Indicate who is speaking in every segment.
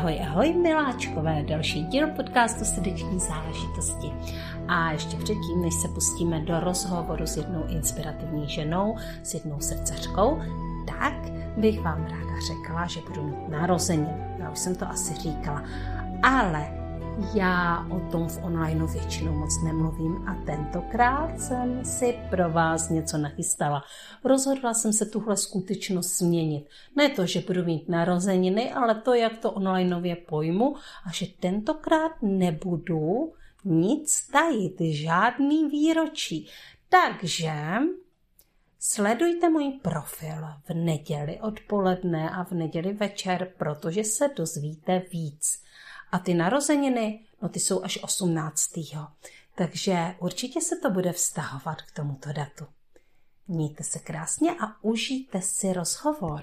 Speaker 1: Ahoj, ahoj, miláčkové, další díl podcastu Srdeční záležitosti. A ještě předtím, než se pustíme do rozhovoru s jednou inspirativní ženou, s jednou srdcařkou, tak bych vám ráda řekla, že budu mít narozeniny. Já už jsem to asi říkala. Ale já o tom v onlineu většinou moc nemluvím a tentokrát jsem si pro vás něco nachystala. Rozhodla jsem se tuhle skutečnost změnit. Ne to, že budu mít narozeniny, ale to, jak to onlineově pojmu a že tentokrát nebudu nic tajit, žádný výročí. Takže Sledujte můj profil v neděli odpoledne a v neděli večer, protože se dozvíte víc. A ty narozeniny, no ty jsou až 18. Takže určitě se to bude vztahovat k tomuto datu. Mějte se krásně a užijte si rozhovor.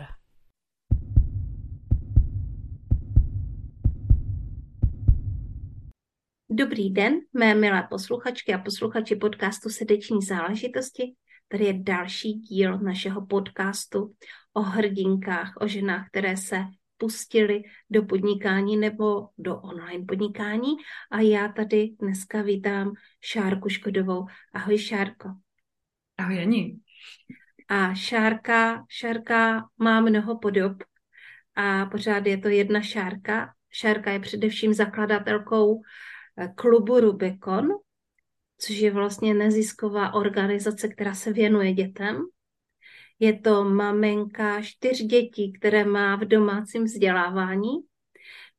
Speaker 1: Dobrý den, mé milé posluchačky a posluchači podcastu Srdeční záležitosti. Tady je další díl našeho podcastu o hrdinkách, o ženách, které se pustili do podnikání nebo do online podnikání. A já tady dneska vítám Šárku Škodovou. Ahoj Šárko.
Speaker 2: Ahoj Jani.
Speaker 1: A Šárka, Šárka má mnoho podob a pořád je to jedna Šárka. Šárka je především zakladatelkou eh, klubu Rubicon, což je vlastně nezisková organizace, která se věnuje dětem je to maminka čtyř dětí, které má v domácím vzdělávání.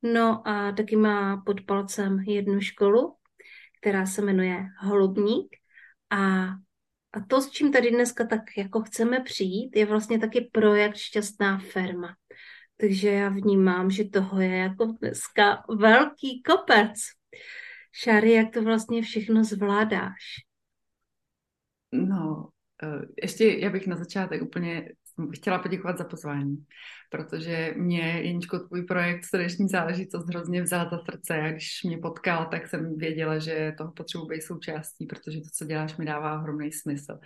Speaker 1: No a taky má pod palcem jednu školu, která se jmenuje Holubník. A, a to, s čím tady dneska tak jako chceme přijít, je vlastně taky projekt Šťastná ferma. Takže já vnímám, že toho je jako dneska velký kopec. Šáry, jak to vlastně všechno zvládáš?
Speaker 2: No, ještě já bych na začátek úplně chtěla poděkovat za pozvání, protože mě, Jeničko, tvůj projekt Srdeční záležitost hrozně vzal za srdce. A když mě potkal, tak jsem věděla, že toho potřebuji být součástí, protože to, co děláš, mi dává ohromný smysl.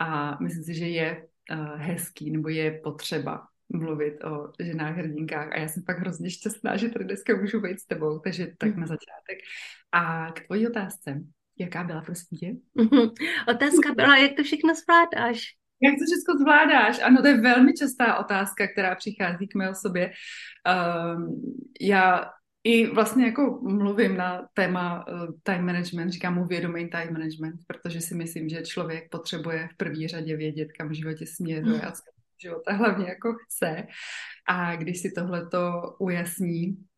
Speaker 2: A myslím si, že je uh, hezký nebo je potřeba mluvit o ženách hrdinkách a já jsem fakt hrozně šťastná, že tady dneska můžu být s tebou, takže tak na začátek. A k tvojí otázce. Jaká byla, prosím tě?
Speaker 1: Otázka byla, jak to všechno zvládáš?
Speaker 2: Jak to všechno zvládáš? Ano, to je velmi častá otázka, která přichází k mé osobě. Um, já i vlastně jako mluvím na téma uh, time management, říkám mu vědomý time management, protože si myslím, že člověk potřebuje v první řadě vědět, kam v životě směřuje a co života hlavně jako chce. A když si tohleto ujasní, Eh,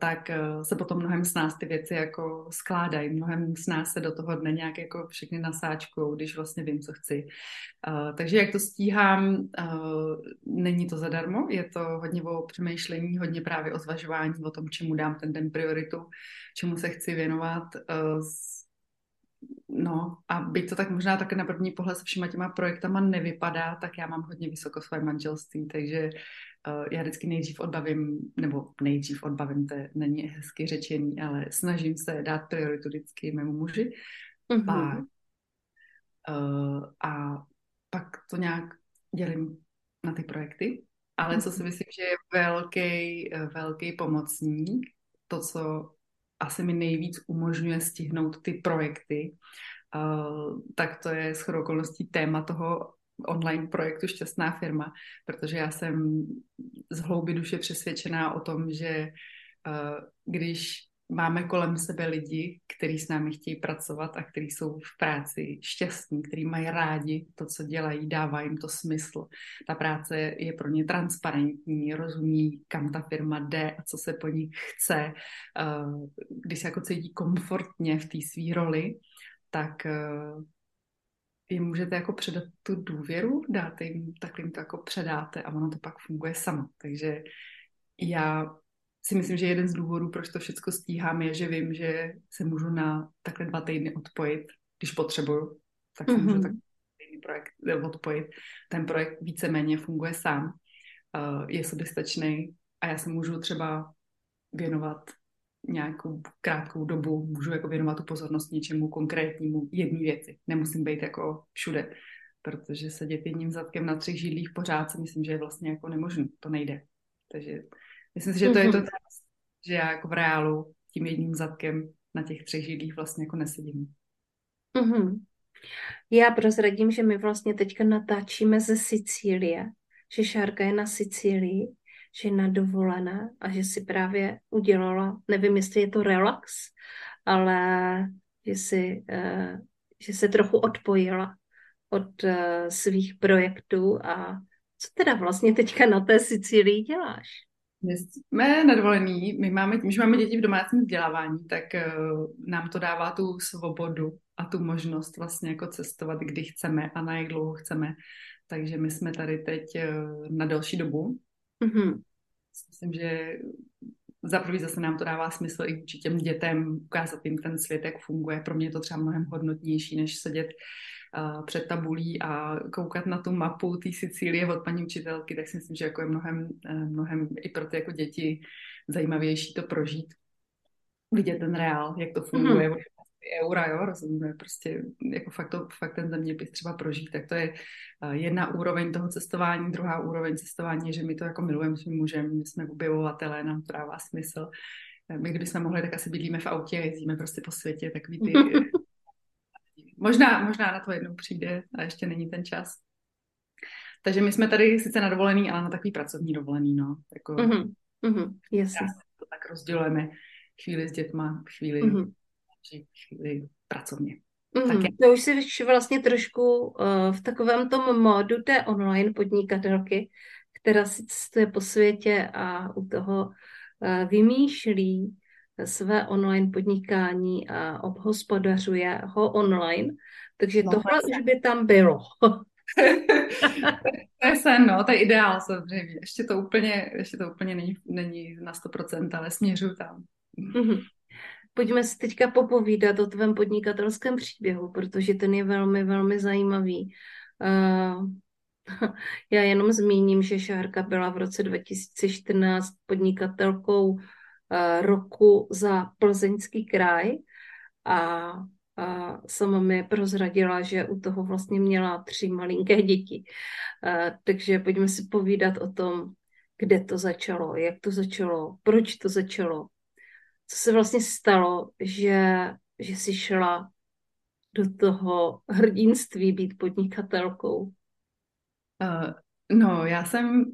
Speaker 2: tak eh, se potom mnohem s nás ty věci jako skládají, mnohem s nás se do toho dne nějak jako všechny nasáčkou, když vlastně vím, co chci. Eh, takže jak to stíhám, není to zadarmo, je to hodně o přemýšlení, hodně právě o zvažování, o tom, čemu dám ten den prioritu, čemu se chci věnovat, No a byť to tak možná také na první pohled se všema těma projektama nevypadá, tak já mám hodně vysoko své manželství, takže já vždycky nejdřív odbavím, nebo nejdřív odbavím, to není hezky řečení, ale snažím se dát prioritu vždycky mému muži. Mm-hmm. Pak, uh, a pak to nějak dělím na ty projekty. Ale co si mhm. myslím, že je velký, velký pomocník, to, co asi mi nejvíc umožňuje stihnout ty projekty, uh, tak to je s okolností téma toho online projektu Šťastná firma, protože já jsem z hlouby duše přesvědčená o tom, že uh, když máme kolem sebe lidi, kteří s námi chtějí pracovat a kteří jsou v práci šťastní, kteří mají rádi to, co dělají, dává jim to smysl. Ta práce je pro ně transparentní, rozumí, kam ta firma jde a co se po ní chce. Eh, když se jako cítí komfortně v té své roli, tak eh, jim můžete jako předat tu důvěru, dáte jim, tak jim to jako předáte a ono to pak funguje samo. Takže já si myslím, že jeden z důvodů, proč to všechno stíhám, je, že vím, že se můžu na takhle dva týdny odpojit, když potřebuju, tak mm-hmm. můžu tak projekt eh, odpojit. Ten projekt víceméně funguje sám, uh, je soběstačný a já se můžu třeba věnovat nějakou krátkou dobu, můžu jako věnovat tu pozornost něčemu konkrétnímu, jedné věci. Nemusím být jako všude, protože sedět jedním zadkem na třech židlích pořád si myslím, že je vlastně jako nemožné. To nejde. Takže Myslím si, že to je to, mhm. že já jako v reálu tím jedním zadkem na těch třech židlích vlastně jako nesedím.
Speaker 3: Mm-hmm. Já prozradím, že my vlastně teďka natáčíme ze Sicílie, že Šárka je na Sicílii, že je na dovolené a že si právě udělala, nevím, jestli je to relax, ale že, si, uh, že se trochu odpojila od uh, svých projektů a co teda vlastně teďka na té Sicílii děláš?
Speaker 2: My jsme nadvolení, my máme, tím, že máme děti v domácím vzdělávání, tak uh, nám to dává tu svobodu a tu možnost vlastně jako cestovat, kdy chceme a na jak dlouho chceme. Takže my jsme tady teď na delší dobu. Mm-hmm. Myslím, že za prvý zase nám to dává smysl i vůči těm dětem, ukázat jim ten svět, jak funguje. Pro mě je to třeba mnohem hodnotnější, než sedět uh, před tabulí a koukat na tu mapu té Sicílie od paní učitelky, tak si myslím, že jako je mnohem, uh, mnohem i pro ty jako děti zajímavější to prožít. Vidět ten reál, jak to funguje, mm-hmm eura, jo, rozumíme, prostě jako fakt, to, fakt ten zeměpis třeba prožít, tak to je jedna úroveň toho cestování, druhá úroveň cestování je, že my to jako milujeme svým mužem, my jsme objevovatelé, nám to dává smysl. My kdybychom mohli, tak asi bydlíme v autě, jezdíme prostě po světě, takový ty... možná, možná na to jednou přijde a ještě není ten čas. Takže my jsme tady sice na dovolený, ale na takový pracovní dovolený, no. Jako, mm-hmm.
Speaker 3: Mm-hmm. Jasně.
Speaker 2: To tak rozdělujeme chvíli s dětma, chvíli mm-hmm chvíli pracovně.
Speaker 3: Mm, tak to už jsi vlastně trošku uh, v takovém tom módu té online podnikatelky, která si cestuje po světě a u toho uh, vymýšlí své online podnikání a obhospodařuje ho online. Takže no, tohle už by tam bylo.
Speaker 2: to je sen, no, to je ideál samozřejmě. Ještě to úplně, ještě to úplně není, není na 100%, ale směřuju tam. Mm-hmm
Speaker 3: pojďme si teďka popovídat o tvém podnikatelském příběhu, protože ten je velmi, velmi zajímavý. Uh, já jenom zmíním, že Šárka byla v roce 2014 podnikatelkou uh, roku za plzeňský kraj a, a sama mi prozradila, že u toho vlastně měla tři malinké děti. Uh, takže pojďme si povídat o tom, kde to začalo, jak to začalo, proč to začalo, co se vlastně stalo, že, že jsi šla do toho hrdinství být podnikatelkou?
Speaker 2: Uh, no, já jsem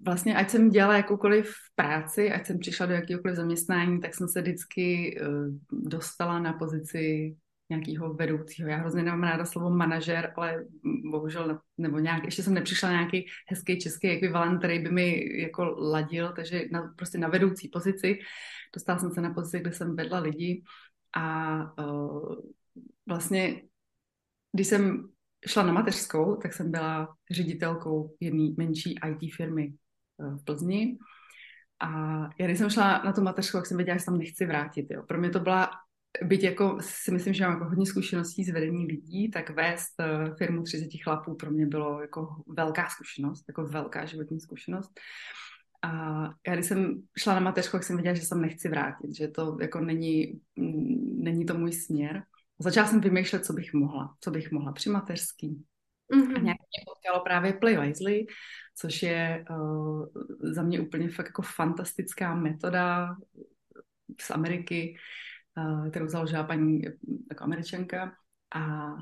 Speaker 2: vlastně, ať jsem dělala jakoukoliv práci, ať jsem přišla do jakéhokoliv zaměstnání, tak jsem se vždycky uh, dostala na pozici nějakého vedoucího. Já hrozně nemám ráda slovo manažer, ale bohužel, nebo nějak, ještě jsem nepřišla na nějaký hezký český ekvivalent, který by mi jako ladil, takže na, prostě na vedoucí pozici. Dostala jsem se na pozici, kde jsem vedla lidi a uh, vlastně, když jsem šla na mateřskou, tak jsem byla ředitelkou jedné menší IT firmy v Plzni. A já když jsem šla na tu mateřskou, tak jsem věděla, že tam nechci vrátit. Jo. Pro mě to byla byť jako si myslím, že mám jako hodně zkušeností s vedení lidí, tak vést uh, firmu 30 chlapů pro mě bylo jako velká zkušenost, jako velká životní zkušenost. A já když jsem šla na mateřku, tak jsem viděla, že se nechci vrátit, že to jako není, není to můj směr. Začala jsem vymýšlet, co bych mohla, co bych mohla při mateřský. Mm-hmm. A nějak mě potkalo právě Play Wisely, což je uh, za mě úplně fakt jako fantastická metoda z Ameriky, kterou založila paní jako američanka a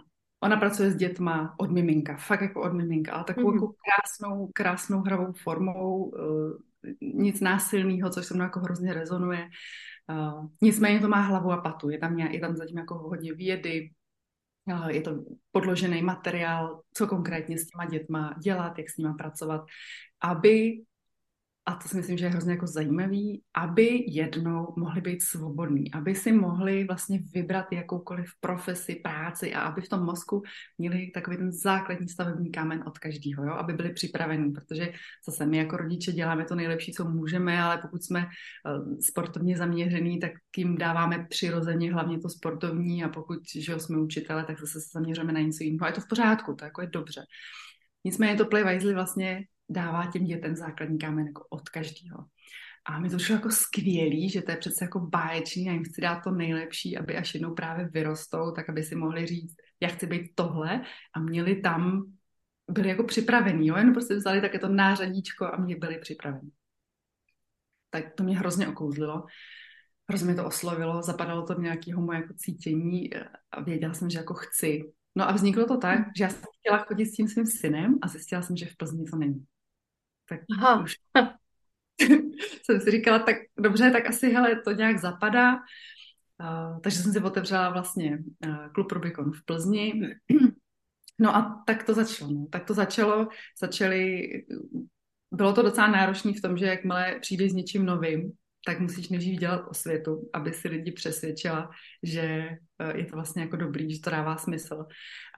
Speaker 2: ona pracuje s dětma od miminka, fakt jako od miminka, ale takovou mm-hmm. jako krásnou, krásnou hravou formou, uh, nic násilného, což se mnou jako hrozně rezonuje. Uh, nicméně to má hlavu a patu, je tam, je tam zatím jako hodně vědy, uh, je to podložený materiál, co konkrétně s těma dětma dělat, jak s nima pracovat, aby a to si myslím, že je hrozně jako zajímavý, aby jednou mohli být svobodní, aby si mohli vlastně vybrat jakoukoliv profesi, práci a aby v tom mozku měli takový ten základní stavební kámen od každého, jo? aby byli připravení, protože zase my jako rodiče děláme to nejlepší, co můžeme, ale pokud jsme uh, sportovně zaměřený, tak jim dáváme přirozeně hlavně to sportovní a pokud že jsme učitele, tak zase se zaměříme na něco jiného a je to v pořádku, to jako je dobře. Nicméně to Play Wisely vlastně dává těm dětem základní kámen jako od každého. A mi to šlo jako skvělý, že to je přece jako báječný a jim chci dát to nejlepší, aby až jednou právě vyrostou, tak aby si mohli říct, já chci být tohle a měli tam, byli jako připravení, jo, jenom prostě vzali také to nářadíčko a mě byli připraveni. tak to mě hrozně okouzlilo. Hrozně mě to oslovilo, zapadalo to nějakého moje jako cítění a věděla jsem, že jako chci. No a vzniklo to tak, že já jsem chtěla chodit s tím svým synem a zjistila jsem, že v Plzni to není. Tak Aha. už jsem si říkala, tak dobře, tak asi hele, to nějak zapadá. Uh, takže jsem si otevřela vlastně uh, klub Rubikon v Plzni. No a tak to začalo. No. Tak to začalo, začaly, bylo to docela náročné v tom, že jakmile přijdeš s něčím novým, tak musíš nejdřív dělat osvětu, aby si lidi přesvědčila, že eh, je to vlastně jako dobrý, že to dává smysl.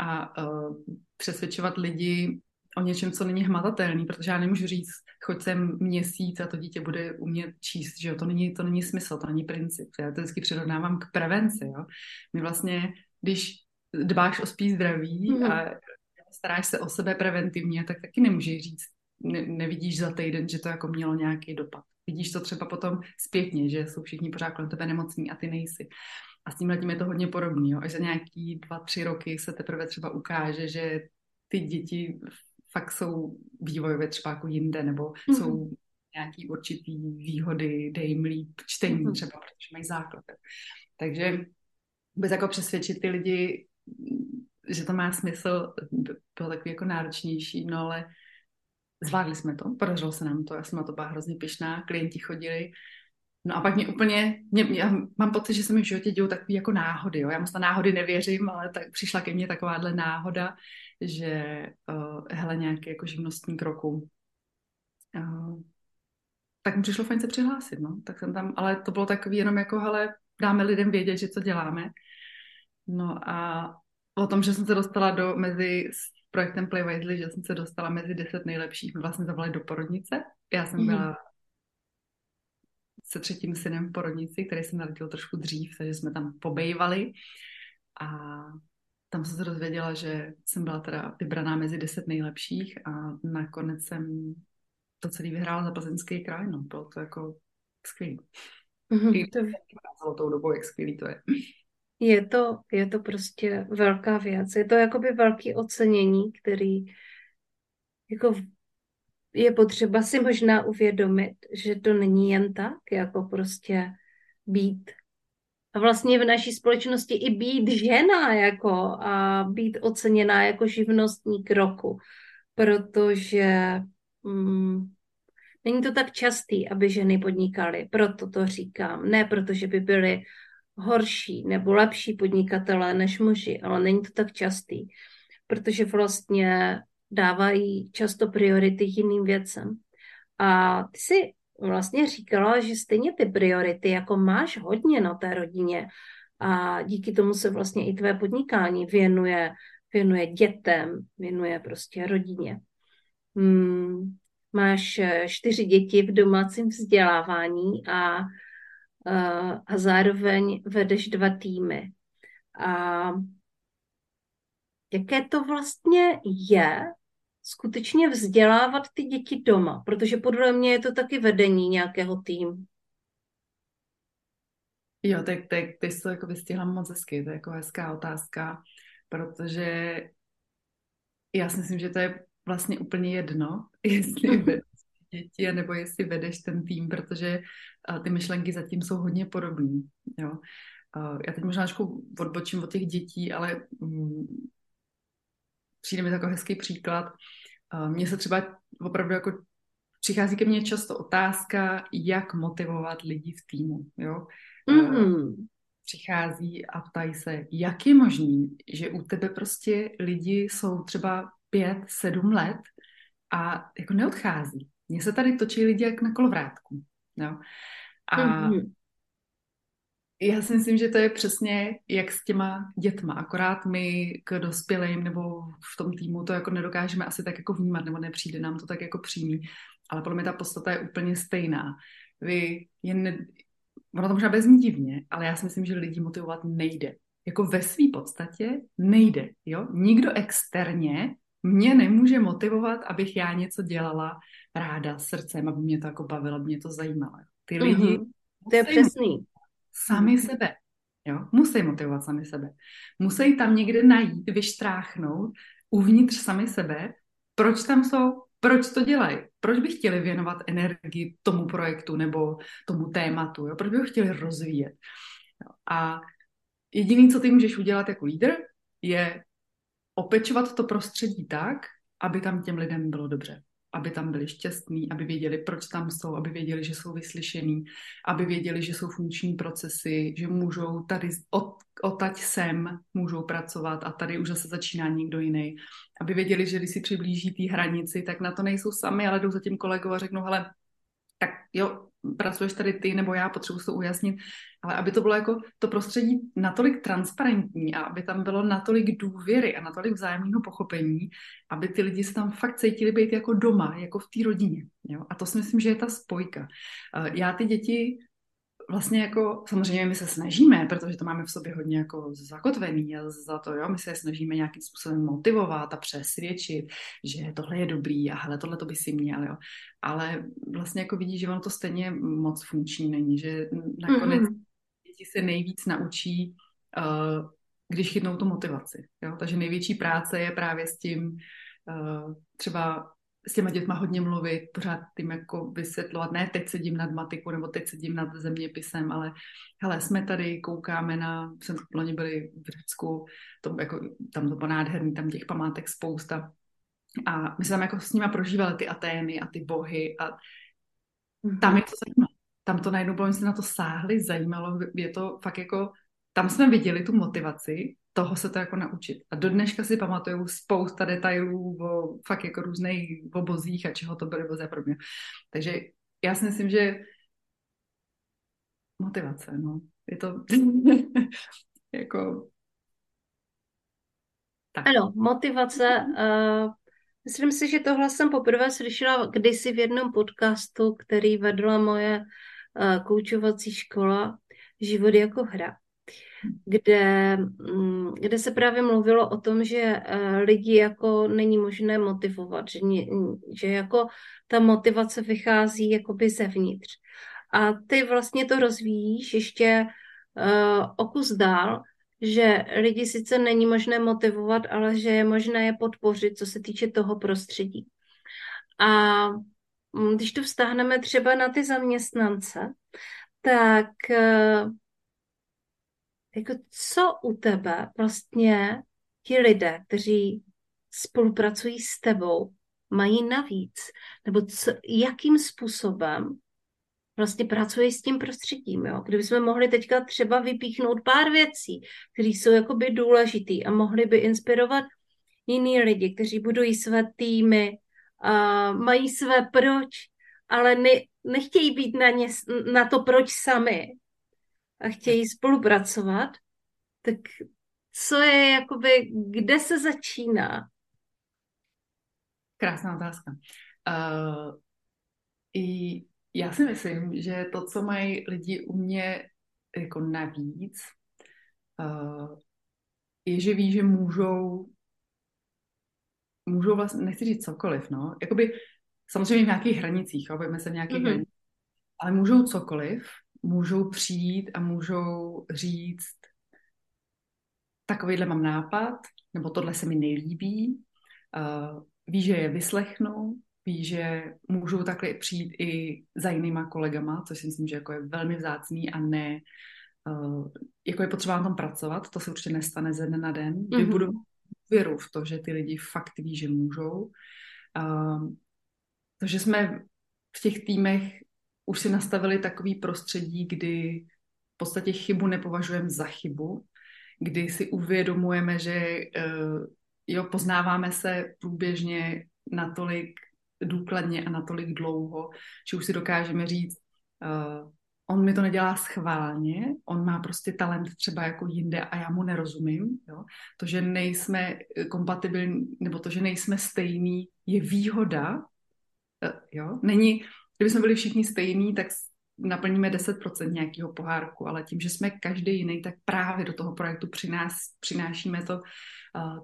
Speaker 2: A uh, přesvědčovat lidi o něčem, co není hmatatelný, protože já nemůžu říct, choď sem měsíc a to dítě bude umět číst, že jo, to není, to není smysl, to není princip. Já to vždycky přirovnávám k prevenci, jo. My vlastně, když dbáš o spíš zdraví a staráš se o sebe preventivně, tak taky nemůžeš říct, ne, nevidíš za týden, že to jako mělo nějaký dopad. Vidíš to třeba potom zpětně, že jsou všichni pořád kolem tebe nemocní a ty nejsi. A s tím tím je to hodně podobný. Jo? Až za nějaký dva, tři roky se teprve třeba ukáže, že ty děti fakt jsou vývojově třeba jako jinde, nebo mm-hmm. jsou nějaký určitý výhody, dej jim líp čtení mm-hmm. třeba, protože mají základ. Takže vůbec jako přesvědčit ty lidi, že to má smysl, bylo takový jako náročnější, no ale zvládli jsme to, podařilo se nám to, já jsem na to byla hrozně pišná, klienti chodili, No a pak mě úplně, mě, já mám pocit, že se mi v životě dějou takové jako náhody, jo. Já moc na náhody nevěřím, ale tak přišla ke mně takováhle náhoda, že uh, hele, nějaký jako živnostní kroku. Uh, tak mi přišlo fajn se přihlásit, no. Tak jsem tam, ale to bylo takový jenom jako, hele, dáme lidem vědět, že co děláme. No a o tom, že jsem se dostala do mezi s projektem Play Wisely, že jsem se dostala mezi deset nejlepších, my vlastně zavolali do porodnice. Já jsem byla mm se třetím synem v porodnici, který se narodil trošku dřív, takže jsme tam pobejvali a tam jsem se dozvěděla, že jsem byla teda vybraná mezi deset nejlepších a nakonec jsem to celý vyhrála za plzeňský kraj, no, bylo to jako skvělý. Mm-hmm. to... Celou tou dobou, jak skvělý to je.
Speaker 3: Je to, je to prostě velká věc. Je to jakoby velký ocenění, který jako je potřeba si možná uvědomit, že to není jen tak, jako prostě být vlastně v naší společnosti i být žena jako a být oceněná jako živnostník roku, protože mm, není to tak častý, aby ženy podnikaly, proto to říkám. Ne protože by byly horší nebo lepší podnikatelé než muži, ale není to tak častý, protože vlastně dávají často priority jiným věcem. A ty si vlastně říkala, že stejně ty priority, jako máš hodně na té rodině a díky tomu se vlastně i tvé podnikání věnuje, věnuje dětem, věnuje prostě rodině. Hmm, máš eh, čtyři děti v domácím vzdělávání a, a, a zároveň vedeš dva týmy. A jaké to vlastně je skutečně vzdělávat ty děti doma, protože podle mě je to taky vedení nějakého týmu.
Speaker 2: Jo, tak, tak ty jsi to jako vystihla moc hezky, to je jako hezká otázka, protože já si myslím, že to je vlastně úplně jedno, jestli hmm. vedeš děti, nebo jestli vedeš ten tým, protože ty myšlenky zatím jsou hodně podobné. Jo. Já teď možná trošku odbočím od těch dětí, ale mm, přijde mi jako hezký příklad. Mně se třeba opravdu jako přichází ke mně často otázka, jak motivovat lidi v týmu. Jo? Mm-hmm. Přichází a ptají se, jak je možný, že u tebe prostě lidi jsou třeba pět, sedm let a jako neodchází. Mně se tady točí lidi jak na kolovrátku. Jo? A mm-hmm já si myslím, že to je přesně jak s těma dětma, akorát my k dospělým nebo v tom týmu to jako nedokážeme asi tak jako vnímat, nebo nepřijde nám to tak jako přímý, ale podle mě ta podstata je úplně stejná. Vy jen ne... ono to možná bezní divně, ale já si myslím, že lidi motivovat nejde. Jako ve své podstatě nejde, jo? Nikdo externě mě nemůže motivovat, abych já něco dělala ráda srdcem, aby mě to jako bavilo, aby mě to zajímalo. Ty lidi mm-hmm.
Speaker 3: To je přesný
Speaker 2: sami mhm. sebe. Jo? Musí motivovat sami sebe. Musí tam někde najít, vyštráchnout uvnitř sami sebe, proč tam jsou, proč to dělají, proč by chtěli věnovat energii tomu projektu nebo tomu tématu, jo? proč by ho chtěli rozvíjet. A jediný, co ty můžeš udělat jako lídr, je opečovat to prostředí tak, aby tam těm lidem bylo dobře aby tam byli šťastní, aby věděli, proč tam jsou, aby věděli, že jsou vyslyšení, aby věděli, že jsou funkční procesy, že můžou tady od, odtať sem můžou pracovat a tady už zase začíná někdo jiný. Aby věděli, že když si přiblíží té hranici, tak na to nejsou sami, ale jdou za tím kolegou a řeknou, hele, tak jo, pracuješ tady ty nebo já, potřebuji to ujasnit, ale aby to bylo jako to prostředí natolik transparentní a aby tam bylo natolik důvěry a natolik vzájemného pochopení, aby ty lidi se tam fakt cítili být jako doma, jako v té rodině. Jo? A to si myslím, že je ta spojka. Eh, já ty děti vlastně jako, samozřejmě my se snažíme, protože to máme v sobě hodně jako zakotvený a za to, jo, my se snažíme nějakým způsobem motivovat a přesvědčit, že tohle je dobrý a hele, tohle to by si měl, jo. Ale vlastně jako vidí, že ono to stejně moc funkční není, že nakonec mm-hmm. děti se nejvíc naučí, uh, když chytnou tu motivaci, jo. Takže největší práce je právě s tím uh, třeba s těma dětma hodně mluvit, pořád tím jako vysvětlovat, ne teď sedím nad matikou nebo teď sedím nad zeměpisem, ale hele, jsme tady, koukáme na, jsme loni byli v Řecku, to, jako, tam to bylo nádherný, tam těch památek spousta. A my jsme tam jako s nima prožívali ty Atény a ty bohy a tam je to zajímavé. Tam to najednou bylo, my jsme na to sáhli, zajímalo, je to fakt jako, tam jsme viděli tu motivaci toho se to jako naučit. A do dneška si pamatuju spousta detailů o fakt jako různých obozích a čeho to byly vozy a podobně. Takže já si myslím, že motivace, no. Je to jako...
Speaker 3: Tak. Ano, motivace. Uh, myslím si, že tohle jsem poprvé slyšela kdysi v jednom podcastu, který vedla moje uh, koučovací škola Život jako hra kde, mm, kde se právě mluvilo o tom, že eh, lidi jako není možné motivovat, že, že jako ta motivace vychází jakoby zevnitř. A ty vlastně to rozvíjíš ještě uh, o kus dál, že lidi sice není možné motivovat, ale že je možné je podpořit, co se týče toho prostředí. A mm, když to vztáhneme třeba na ty zaměstnance, tak uh, jako co u tebe vlastně ti lidé, kteří spolupracují s tebou, mají navíc? Nebo co, jakým způsobem vlastně pracuješ s tím prostředím, jo? Kdybychom mohli teďka třeba vypíchnout pár věcí, které jsou jakoby důležitý a mohli by inspirovat jiný lidi, kteří budují své týmy, a mají své proč, ale ne, nechtějí být na, ně, na to proč sami, a chtějí spolupracovat, tak co je jakoby, kde se začíná?
Speaker 2: Krásná otázka. Uh, i já si myslím, že to, co mají lidi u mě jako navíc, uh, je, že ví, že můžou můžou vlastně, nechci říct cokoliv, no, jakoby samozřejmě v nějakých hranicích, jo, se v nějakých mm-hmm. hranicích, ale můžou cokoliv můžou přijít a můžou říct, takovýhle mám nápad, nebo tohle se mi nelíbí, uh, ví, že je vyslechnou, ví, že můžou takhle přijít i za jinýma kolegama, což si myslím, že jako je velmi vzácný a ne, uh, jako je potřeba na tom pracovat, to se určitě nestane ze dne na den. Mm-hmm. Vybudu věru v to, že ty lidi fakt ví, že můžou. Uh, to, že jsme v těch týmech už si nastavili takový prostředí, kdy v podstatě chybu nepovažujeme za chybu, kdy si uvědomujeme, že uh, jo, poznáváme se průběžně natolik důkladně a natolik dlouho, že už si dokážeme říct, uh, on mi to nedělá schválně, on má prostě talent třeba jako jinde a já mu nerozumím. Jo? To, že nejsme kompatibilní, nebo to, že nejsme stejný, je výhoda. Uh, jo? Není, Kdyby jsme byli všichni stejní, tak naplníme 10% nějakého pohárku, ale tím, že jsme každý jiný, tak právě do toho projektu přinás, přinášíme to,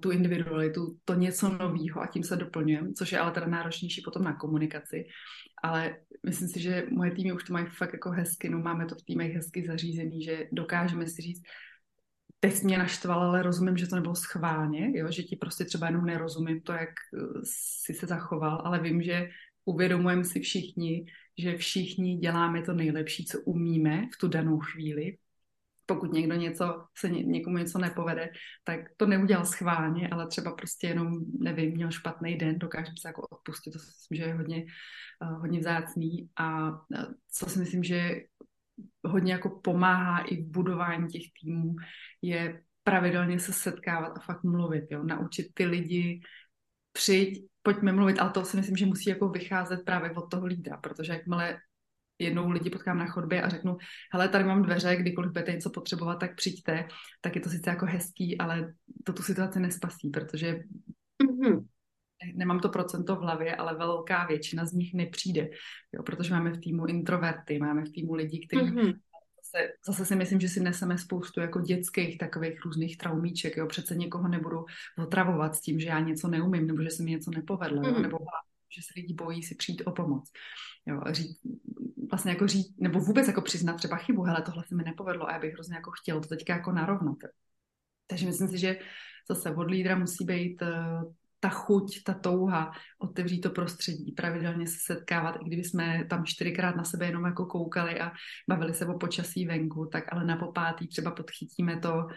Speaker 2: tu individualitu, to něco nového a tím se doplňujeme, což je ale teda náročnější potom na komunikaci. Ale myslím si, že moje týmy už to mají fakt jako hezky, no máme to v týmech hezky zařízený, že dokážeme si říct, teď mě naštval, ale rozumím, že to nebylo schválně, jo? že ti prostě třeba jenom nerozumím to, jak eh, si se zachoval, ale vím, že uvědomujeme si všichni, že všichni děláme to nejlepší, co umíme v tu danou chvíli. Pokud někdo něco, se ně, někomu něco nepovede, tak to neudělal schválně, ale třeba prostě jenom, nevím, měl špatný den, dokáže se jako odpustit, to si myslím, že je hodně, uh, hodně vzácný a uh, co si myslím, že hodně jako pomáhá i v budování těch týmů, je pravidelně se setkávat a fakt mluvit, jo? naučit ty lidi, přijď, pojďme mluvit, ale to si myslím, že musí jako vycházet právě od toho lídra, protože jakmile jednou lidi potkám na chodbě a řeknu, hele, tady mám dveře, kdykoliv budete něco potřebovat, tak přijďte, tak je to sice jako hezký, ale to tu situaci nespasí, protože mm-hmm. nemám to procento v hlavě, ale velká většina z nich nepřijde, jo, protože máme v týmu introverty, máme v týmu lidi, kteří mm-hmm zase, zase si myslím, že si neseme spoustu jako dětských takových různých traumíček, jo, přece někoho nebudu otravovat s tím, že já něco neumím, nebo že se mi něco nepovedlo, mm. jo, nebo že se lidi bojí si přijít o pomoc. Jo, říct, vlastně jako říct, nebo vůbec jako přiznat třeba chybu, hele, tohle se mi nepovedlo a já bych hrozně jako chtěl to teďka jako narovnat. Takže myslím si, že zase od lídra musí být uh, ta chuť, ta touha otevřít to prostředí, pravidelně se setkávat, i kdyby jsme tam čtyřikrát na sebe jenom jako koukali a bavili se o počasí venku, tak ale na popátý třeba podchytíme to,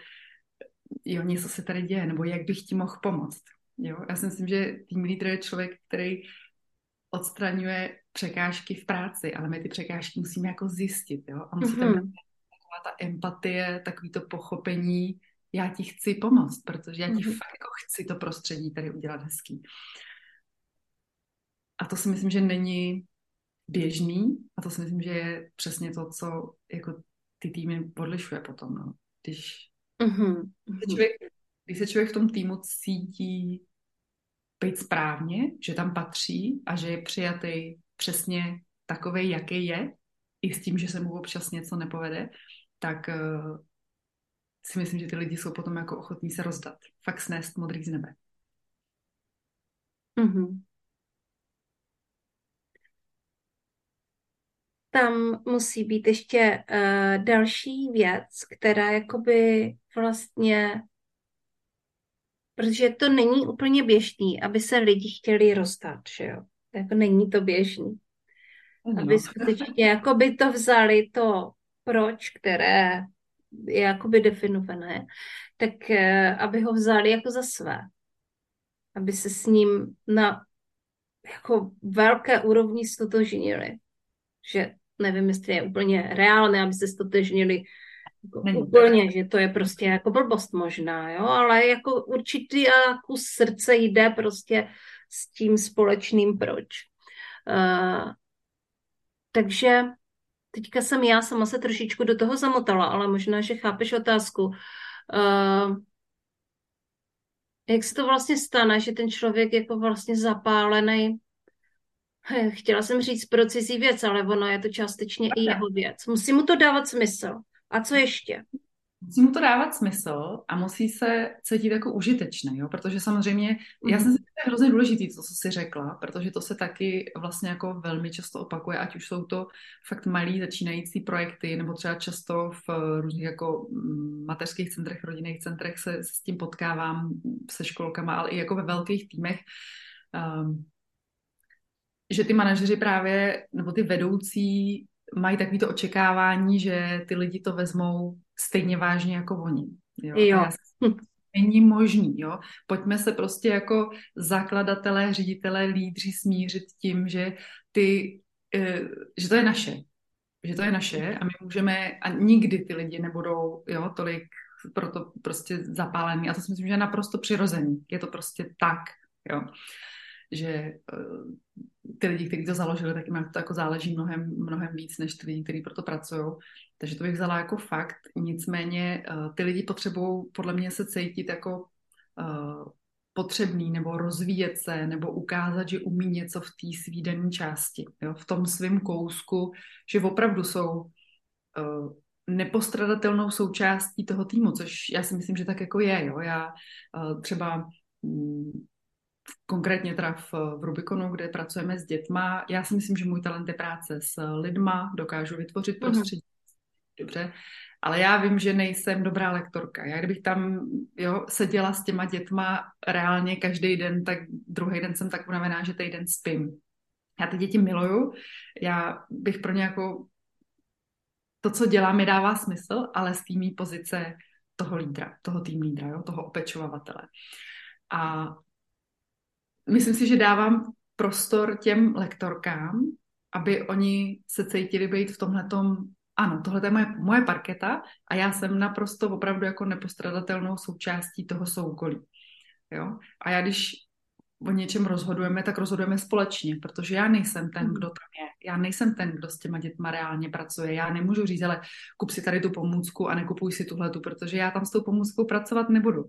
Speaker 2: jo, něco se tady děje, nebo jak bych ti mohl pomoct. Jo? Já si myslím, že tým lídr je člověk, který odstraňuje překážky v práci, ale my ty překážky musíme jako zjistit, jo? A musí tam mm-hmm. ta empatie, takový to pochopení, já ti chci pomoct, protože já ti mm-hmm. fakt jako chci to prostředí tady udělat hezký. A to si myslím, že není běžný a to si myslím, že je přesně to, co jako ty týmy podlišuje potom, no. Když, mm-hmm. když, člověk, když se člověk v tom týmu cítí být správně, že tam patří a že je přijatý přesně takový, jaký je, i s tím, že se mu občas něco nepovede, tak uh, si myslím, že ty lidi jsou potom jako ochotní se rozdat. Fakt snést modrý z nebe. Mm-hmm.
Speaker 3: Tam musí být ještě uh, další věc, která jakoby vlastně protože to není úplně běžný, aby se lidi chtěli rozdat, že jo. Jako není to běžný. No. Aby skutečně jako by to vzali to proč, které je jakoby definované, tak eh, aby ho vzali jako za své. Aby se s ním na jako velké úrovni stotožnili. Že nevím, jestli je úplně reálné, aby se stotožnili jako úplně, že to je prostě jako blbost možná, jo, ale jako určitý kus srdce jde prostě s tím společným proč. Uh, takže teďka jsem já sama se trošičku do toho zamotala, ale možná, že chápeš otázku. Uh, jak se to vlastně stane, že ten člověk jako vlastně zapálený, chtěla jsem říct pro cizí věc, ale ono je to částečně i jeho věc. Musí mu to dávat smysl. A co ještě?
Speaker 2: Musí mu to dávat smysl a musí se cítit jako užitečný, jo? protože samozřejmě, mm. já jsem si to je hrozně důležitý, to, co jsi řekla, protože to se taky vlastně jako velmi často opakuje, ať už jsou to fakt malý začínající projekty, nebo třeba často v různých jako mm, mateřských centrech, rodinných centrech se, se s tím potkávám se školkama, ale i jako ve velkých týmech, um, že ty manažeři právě, nebo ty vedoucí mají takový to očekávání, že ty lidi to vezmou stejně vážně jako oni. Jo. jo. Není možný, jo. Pojďme se prostě jako zakladatelé, ředitelé, lídři smířit tím, že ty, eh, že to je naše. Že to je naše a my můžeme, a nikdy ty lidi nebudou, jo, tolik proto prostě zapálený. A to si myslím, že je naprosto přirozený. Je to prostě tak, jo že eh, ty lidi, kteří to založili, tak jim to jako záleží mnohem, mnohem víc, než ty lidi, kteří proto pracují. Takže to bych vzala jako fakt. Nicméně eh, ty lidi potřebují podle mě se cítit jako uh, potřebný nebo rozvíjet se nebo ukázat, že umí něco v té svý části, jo? v tom svém kousku, že opravdu jsou uh, nepostradatelnou součástí toho týmu, což já si myslím, že tak jako je. Jo? Já uh, třeba um, konkrétně teda v, v Rubikonu, kde pracujeme s dětma. Já si myslím, že můj talent je práce s lidma, dokážu vytvořit mhm. prostředí, mm-hmm. dobře, ale já vím, že nejsem dobrá lektorka. Já kdybych tam jo, seděla s těma dětma reálně každý den, tak druhý den jsem tak unavená, že týden spím. Já ty děti miluju, já bych pro ně jako to, co dělám, mi dává smysl, ale z té pozice toho lídra, toho tým lídra, jo, toho opečovavatele. A myslím si, že dávám prostor těm lektorkám, aby oni se cítili být v tomhletom ano, tohle je moje, moje parketa a já jsem naprosto opravdu jako nepostradatelnou součástí toho soukolí. Jo? A já když o něčem rozhodujeme, tak rozhodujeme společně, protože já nejsem ten, kdo tam je. Já nejsem ten, kdo s těma dětma reálně pracuje. Já nemůžu říct, ale kup si tady tu pomůcku a nekupuj si tuhletu, protože já tam s tou pomůckou pracovat nebudu.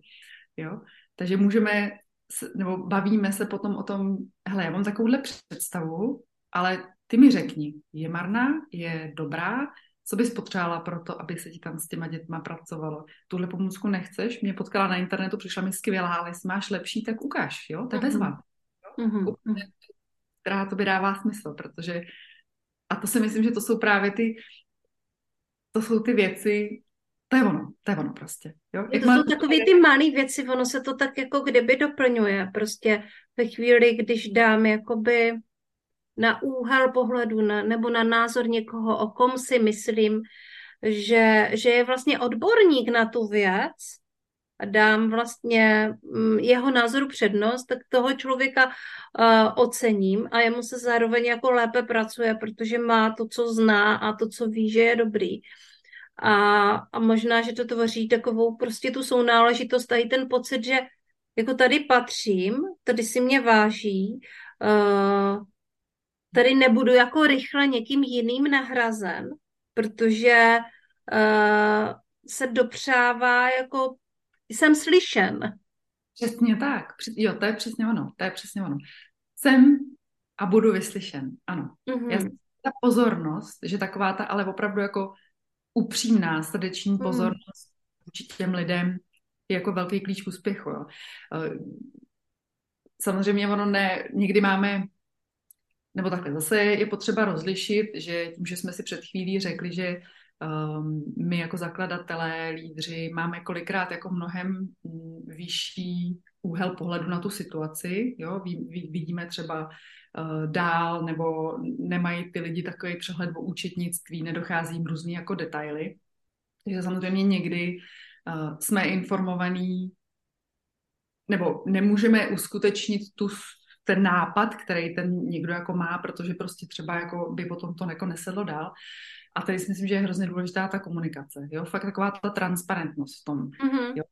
Speaker 2: Jo? Takže můžeme, nebo bavíme se potom o tom, hele, já mám takovouhle představu, ale ty mi řekni, je marná, je dobrá, co bys potřebovala pro to, aby se ti tam s těma dětma pracovalo? Tuhle pomůcku nechceš? Mě potkala na internetu, přišla mi skvělá, ale jestli máš lepší, tak ukáž, jo? To je bezva. Mm-hmm. Která to by dává smysl, protože a to si myslím, že to jsou právě ty to jsou ty věci, to je ono, to je ono prostě. Jo?
Speaker 3: Jak to má... jsou takové ty malé věci, ono se to tak jako kdyby doplňuje. Prostě ve chvíli, když dám jakoby na úhel pohledu na, nebo na názor někoho, o kom si myslím, že, že je vlastně odborník na tu věc a dám vlastně mm, jeho názoru přednost, tak toho člověka uh, ocením a jemu se zároveň jako lépe pracuje, protože má to, co zná a to, co ví, že je dobrý. A, a možná, že to tvoří takovou prostě tu sounáležitost a i ten pocit, že jako tady patřím, tady si mě váží, uh, tady nebudu jako rychle někým jiným nahrazen, protože uh, se dopřává jako jsem slyšen.
Speaker 2: Přesně tak. Jo, to je přesně ono. To je přesně ono. Jsem a budu vyslyšen. Ano. Mm-hmm. Já, ta pozornost, že taková ta, ale opravdu jako upřímná, srdeční mm. pozornost vůči těm lidem je jako velký klíč k úspěchu. Jo. Eh, samozřejmě ono ne, někdy máme nebo takhle zase je potřeba rozlišit, že tím, že jsme si před chvílí řekli, že um, my jako zakladatelé, lídři máme kolikrát jako mnohem mm, vyšší úhel pohledu na tu situaci, jo, vidíme třeba dál, nebo nemají ty lidi takový přehled o účetnictví, nedochází jim různý jako detaily. Takže samozřejmě někdy uh, jsme informovaní nebo nemůžeme uskutečnit tu ten nápad, který ten někdo jako má, protože prostě třeba jako by potom to jako nesedlo dál. A tady si myslím, že je hrozně důležitá ta komunikace, jo, fakt taková ta transparentnost v tom, mm-hmm. jo.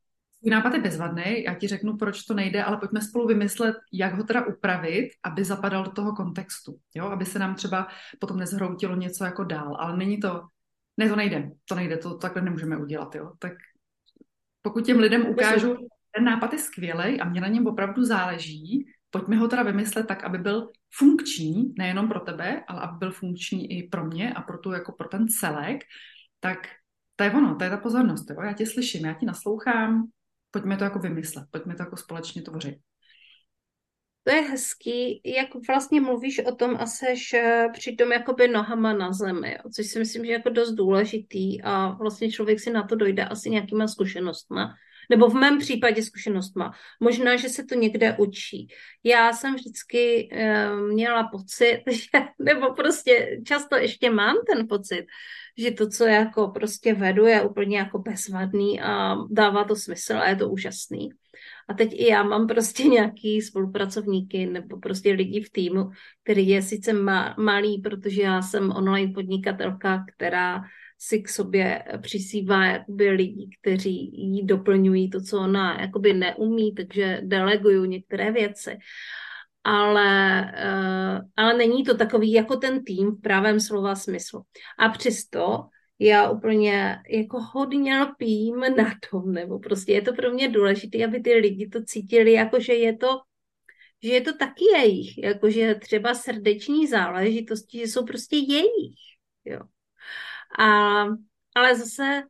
Speaker 2: Tvůj nápad je bezvadný, já ti řeknu, proč to nejde, ale pojďme spolu vymyslet, jak ho teda upravit, aby zapadal do toho kontextu, jo, aby se nám třeba potom nezhroutilo něco jako dál, ale není to, ne, to nejde, to nejde, to takhle nemůžeme udělat, jo, tak pokud těm lidem ukážu, ten nápad je skvělý a mě na něm opravdu záleží, pojďme ho teda vymyslet tak, aby byl funkční, nejenom pro tebe, ale aby byl funkční i pro mě a pro tu, jako pro ten celek, tak to je ono, to je ta pozornost, jo? já tě slyším, já ti naslouchám, pojďme to jako vymyslet, pojďme to jako společně tvořit.
Speaker 3: To je hezký, jak vlastně mluvíš o tom a seš eh, přitom jakoby nohama na zemi, jo? což si myslím, že je jako dost důležitý a vlastně člověk si na to dojde asi nějakýma zkušenostma nebo v mém případě zkušenostma. Možná, že se to někde učí. Já jsem vždycky uh, měla pocit, že, nebo prostě často ještě mám ten pocit, že to, co jako prostě vedu, je úplně jako bezvadný a dává to smysl a je to úžasný. A teď i já mám prostě nějaký spolupracovníky nebo prostě lidi v týmu, který je sice malý, protože já jsem online podnikatelka, která si k sobě přisývá jakoby lidi, kteří jí doplňují to, co ona jakoby neumí, takže delegují některé věci. Ale, uh, ale není to takový jako ten tým v pravém slova smyslu. A přesto já úplně jako hodně lpím na tom, nebo prostě je to pro mě důležité, aby ty lidi to cítili, jako že je to že je to taky jejich, jakože třeba srdeční záležitosti, že jsou prostě jejich, jo. A, ale zase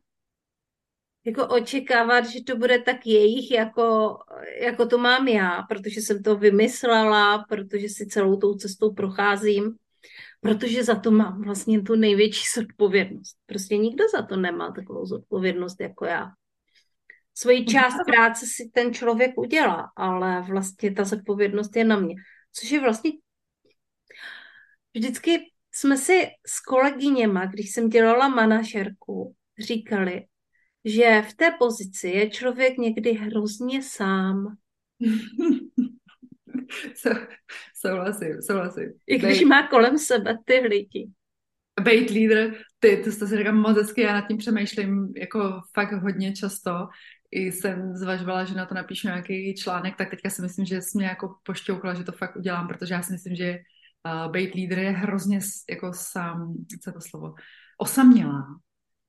Speaker 3: jako očekávat, že to bude tak jejich, jako, jako to mám já, protože jsem to vymyslela, protože si celou tou cestou procházím, protože za to mám vlastně tu největší zodpovědnost. Prostě nikdo za to nemá takovou zodpovědnost jako já. Svoji část práce si ten člověk udělá, ale vlastně ta zodpovědnost je na mě. Což je vlastně vždycky jsme si s kolegyněma, když jsem dělala manažerku, říkali, že v té pozici je člověk někdy hrozně sám.
Speaker 2: souhlasím, souhlasím.
Speaker 3: I když Bejt, má kolem sebe ty lidi.
Speaker 2: Bejt lídr, ty, to jste si říkám moc hezky, já nad tím přemýšlím jako fakt hodně často. I jsem zvažovala, že na to napíšu nějaký článek, tak teďka si myslím, že jsi mě jako pošťoukla, že to fakt udělám, protože já si myslím, že uh, být lídr je hrozně jako sám, co je to slovo, osamělá.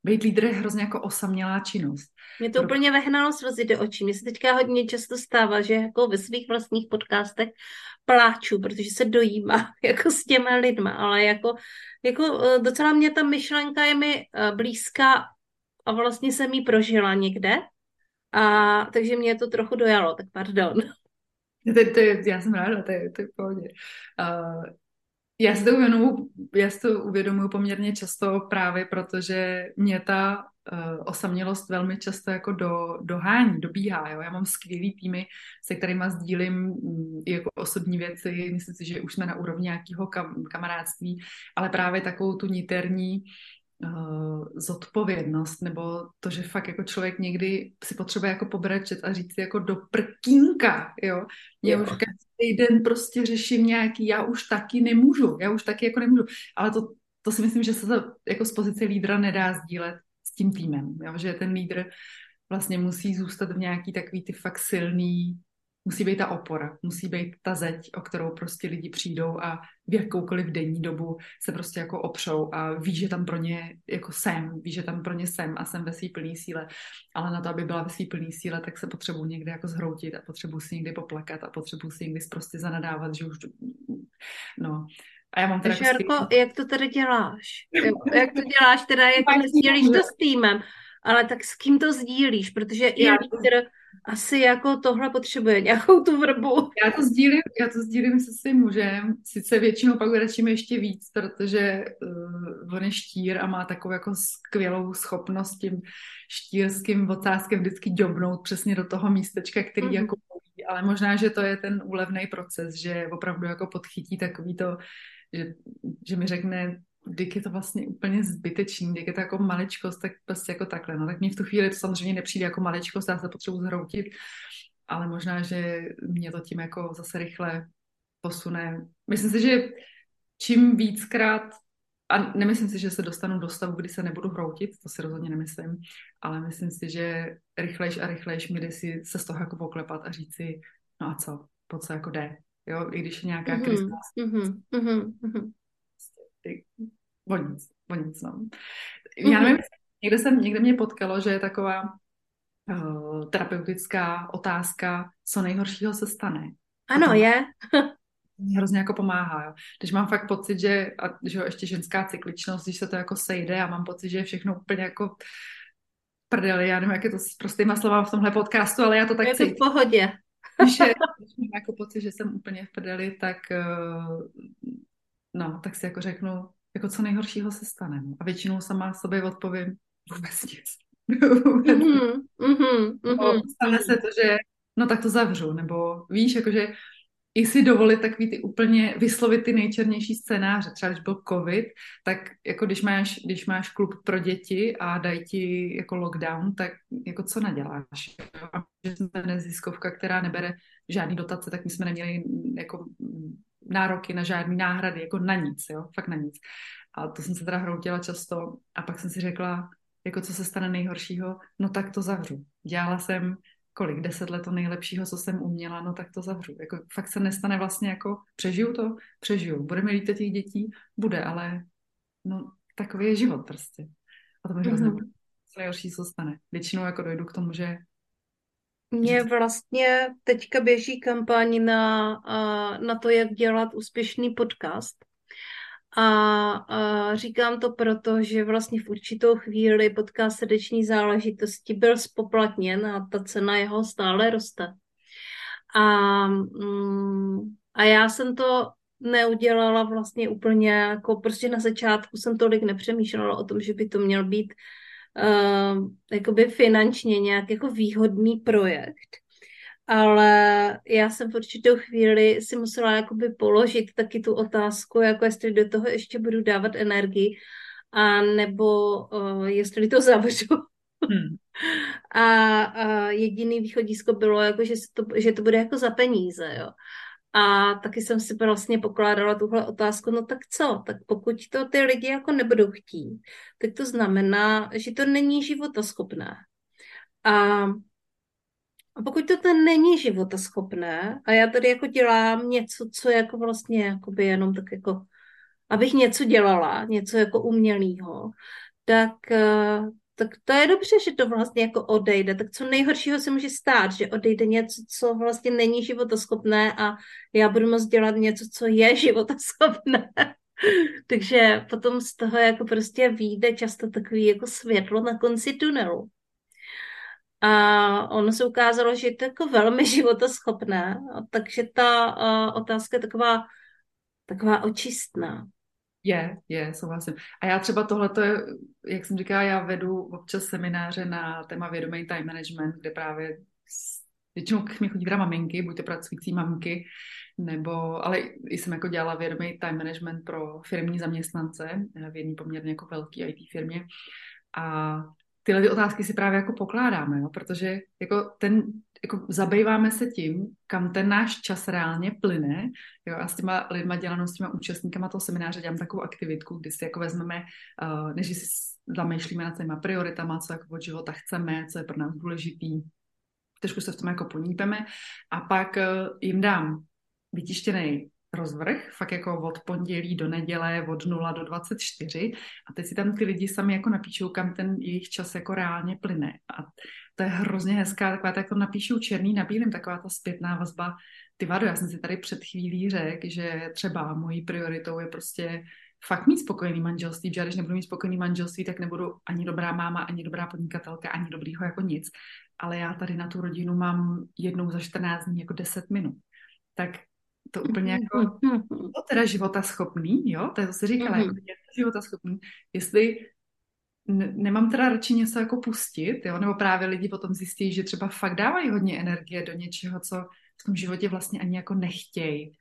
Speaker 2: Být lídr je hrozně jako osamělá činnost.
Speaker 3: Mě to Pro... úplně vehnalo slzy do očí. Mně se teďka hodně často stává, že jako ve svých vlastních podcastech pláču, protože se dojímá jako s těma lidma, ale jako, jako eh, docela mě ta myšlenka je mi eh, blízká a vlastně jsem ji prožila někde, a takže mě to trochu dojalo, tak pardon.
Speaker 2: To, to, já jsem ráda, to je, to je v pohodě. Uh, já si to uvědomuji, já si to uvědomuji poměrně často právě protože mě ta uh, osamělost velmi často jako do, dohání, dobíhá. Jo? Já mám skvělý týmy, se kterými sdílím um, jako osobní věci, myslím si, že už jsme na úrovni nějakého kam, kamarádství, ale právě takovou tu niterní uh, zodpovědnost, nebo to, že fakt jako člověk někdy si potřebuje jako pobrečet a říct jako do prkínka, jo. Já už každý den prostě řeším nějaký, já už taky nemůžu, já už taky jako nemůžu, ale to, to si myslím, že se to jako z pozice lídra nedá sdílet s tím týmem, jo? že ten lídr vlastně musí zůstat v nějaký takový ty fakt silný musí být ta opora, musí být ta zeď, o kterou prostě lidi přijdou a v jakoukoliv denní dobu se prostě jako opřou a ví, že tam pro ně jako jsem, ví, že tam pro ně jsem a jsem ve své plné síle, ale na to, aby byla ve své plné síle, tak se potřebuji někde jako zhroutit a potřebuji si někdy poplakat a potřebuji si někdy prostě zanadávat, že už no,
Speaker 3: a já mám teda Šarko, jako jak to tady děláš? jak to děláš teda, jak to sdílíš to s týmem? Ale tak s kým to sdílíš? Protože já, lídr asi jako tohle potřebuje nějakou tu vrbu.
Speaker 2: Já to sdílím, já to sdílím se svým mužem, sice většinou pak radšíme ještě víc, protože uh, on je štír a má takovou jako skvělou schopnost tím štírským ocáskem vždycky dobnout přesně do toho místečka, který mm-hmm. jako ale možná, že to je ten úlevný proces, že opravdu jako podchytí takový to, že, že mi řekne, když je to vlastně úplně zbytečný, když je to jako maličkost, tak prostě jako takhle. No tak mě v tu chvíli to samozřejmě nepřijde jako maličkost, já se potřebuji zhroutit, ale možná, že mě to tím jako zase rychle posune. Myslím si, že čím víckrát, a nemyslím si, že se dostanu do stavu, kdy se nebudu hroutit, to si rozhodně nemyslím, ale myslím si, že rychlejš a rychlejš mi jde si se z toho jako poklepat a říct si, no a co, po co jako jde, jo, i když je nějaká mm-hmm, krize. Mm-hmm, mm-hmm. Ty, o nic, o nic, no. Já nevím, někde, jsem, někde mě potkalo, že je taková uh, terapeutická otázka, co nejhoršího se stane.
Speaker 3: Ano, je.
Speaker 2: mě hrozně jako pomáhá. Jo. Když mám fakt pocit, že, a, že jo, ještě ženská cykličnost, když se to jako sejde a mám pocit, že je všechno úplně jako prdeli, já nevím, jak je to s prostýma slovama v tomhle podcastu, ale já to tak
Speaker 3: Je to v pohodě.
Speaker 2: Když, je, když mám jako pocit, že jsem úplně v prdeli, tak uh, no, tak si jako řeknu, jako co nejhoršího se stane. No. A většinou sama sobě odpovím vůbec nic. vůbec mm-hmm, mm-hmm, mm-hmm. Stane se to, že no tak to zavřu, nebo víš, jakože i si dovolit takový ty úplně vyslovit ty nejčernější scénáře. Třeba když byl covid, tak jako když máš, když máš klub pro děti a dají ti jako lockdown, tak jako co naděláš? A že jsme neziskovka, která nebere žádný dotace, tak my jsme neměli jako nároky na žádný náhrady, jako na nic, jo, fakt na nic. A to jsem se teda hroutila často a pak jsem si řekla, jako co se stane nejhoršího, no tak to zavřu. Dělala jsem kolik, deset let to nejlepšího, co jsem uměla, no tak to zavřu. Jako fakt se nestane vlastně jako, přežiju to, přežiju. Bude mi líto těch dětí? Bude, ale no takový je život prostě. A to mi hrozně mm-hmm. co nejhorší co stane. Většinou jako dojdu k tomu, že
Speaker 3: mně vlastně teďka běží kampaň na, na to, jak dělat úspěšný podcast. A, a říkám to proto, že vlastně v určitou chvíli podcast srdeční záležitosti byl spoplatněn a ta cena jeho stále roste. A, mm, a já jsem to neudělala vlastně úplně, jako prostě na začátku jsem tolik nepřemýšlela o tom, že by to měl být uh, jakoby finančně nějak jako výhodný projekt. Ale já jsem v určitou chvíli si musela jakoby položit taky tu otázku, jako jestli do toho ještě budu dávat energii, a nebo uh, jestli to zavřu. Hmm. A, a jediný východisko bylo, jako, že, to, že to bude jako za peníze, jo. A taky jsem si vlastně pokládala tuhle otázku, no tak co, tak pokud to ty lidi jako nebudou chtít, tak to znamená, že to není životoschopné. A a pokud to ten není životoschopné a já tady jako dělám něco, co je jako vlastně jakoby jenom tak jako, abych něco dělala, něco jako umělého, tak eh, tak to je dobře, že to vlastně jako odejde. Tak co nejhoršího se může stát, že odejde něco, co vlastně není životoschopné a já budu moct dělat něco, co je životoschopné. Takže potom z toho jako prostě vyjde často takový jako světlo na konci tunelu. A ono se ukázalo, že je to jako velmi životoschopné, takže ta uh, otázka je taková, taková očistná.
Speaker 2: Je, je, souhlasím. A já třeba tohle jak jsem říkala, já vedu občas semináře na téma vědomý time management, kde právě většinou k mě chodí teda maminky, buď to pracující mamky, nebo, ale jsem jako dělala vědomý time management pro firmní zaměstnance v jedné poměrně jako velké IT firmě. A tyhle ty otázky si právě jako pokládáme, jo? protože jako ten, jako zabýváme se tím, kam ten náš čas reálně plyne. Jo? A s těma lidma dělanou, s těma účastníkama toho semináře dělám takovou aktivitku, kdy si jako vezmeme, uh, než si zamýšlíme nad těma prioritama, co jako od života chceme, co je pro nás důležitý, trošku se v tom jako ponípeme a pak uh, jim dám vytištěný rozvrh, fakt jako od pondělí do neděle, od 0 do 24 a teď si tam ty lidi sami jako napíšou, kam ten jejich čas jako reálně plyne. A to je hrozně hezká, taková tak jako napíšou černý na bílém, taková ta zpětná vazba. Ty vado, já jsem si tady před chvílí řekl, že třeba mojí prioritou je prostě fakt mít spokojený manželství, že když nebudu mít spokojený manželství, tak nebudu ani dobrá máma, ani dobrá podnikatelka, ani dobrýho jako nic. Ale já tady na tu rodinu mám jednou za 14 dní jako 10 minut. Tak to úplně jako, to teda života schopný, jo, to je to se říkala, mm-hmm. jako života schopný, jestli nemám teda radši něco jako pustit, jo, nebo právě lidi potom zjistí, že třeba fakt dávají hodně energie do něčeho, co v tom životě vlastně ani jako nechtějí.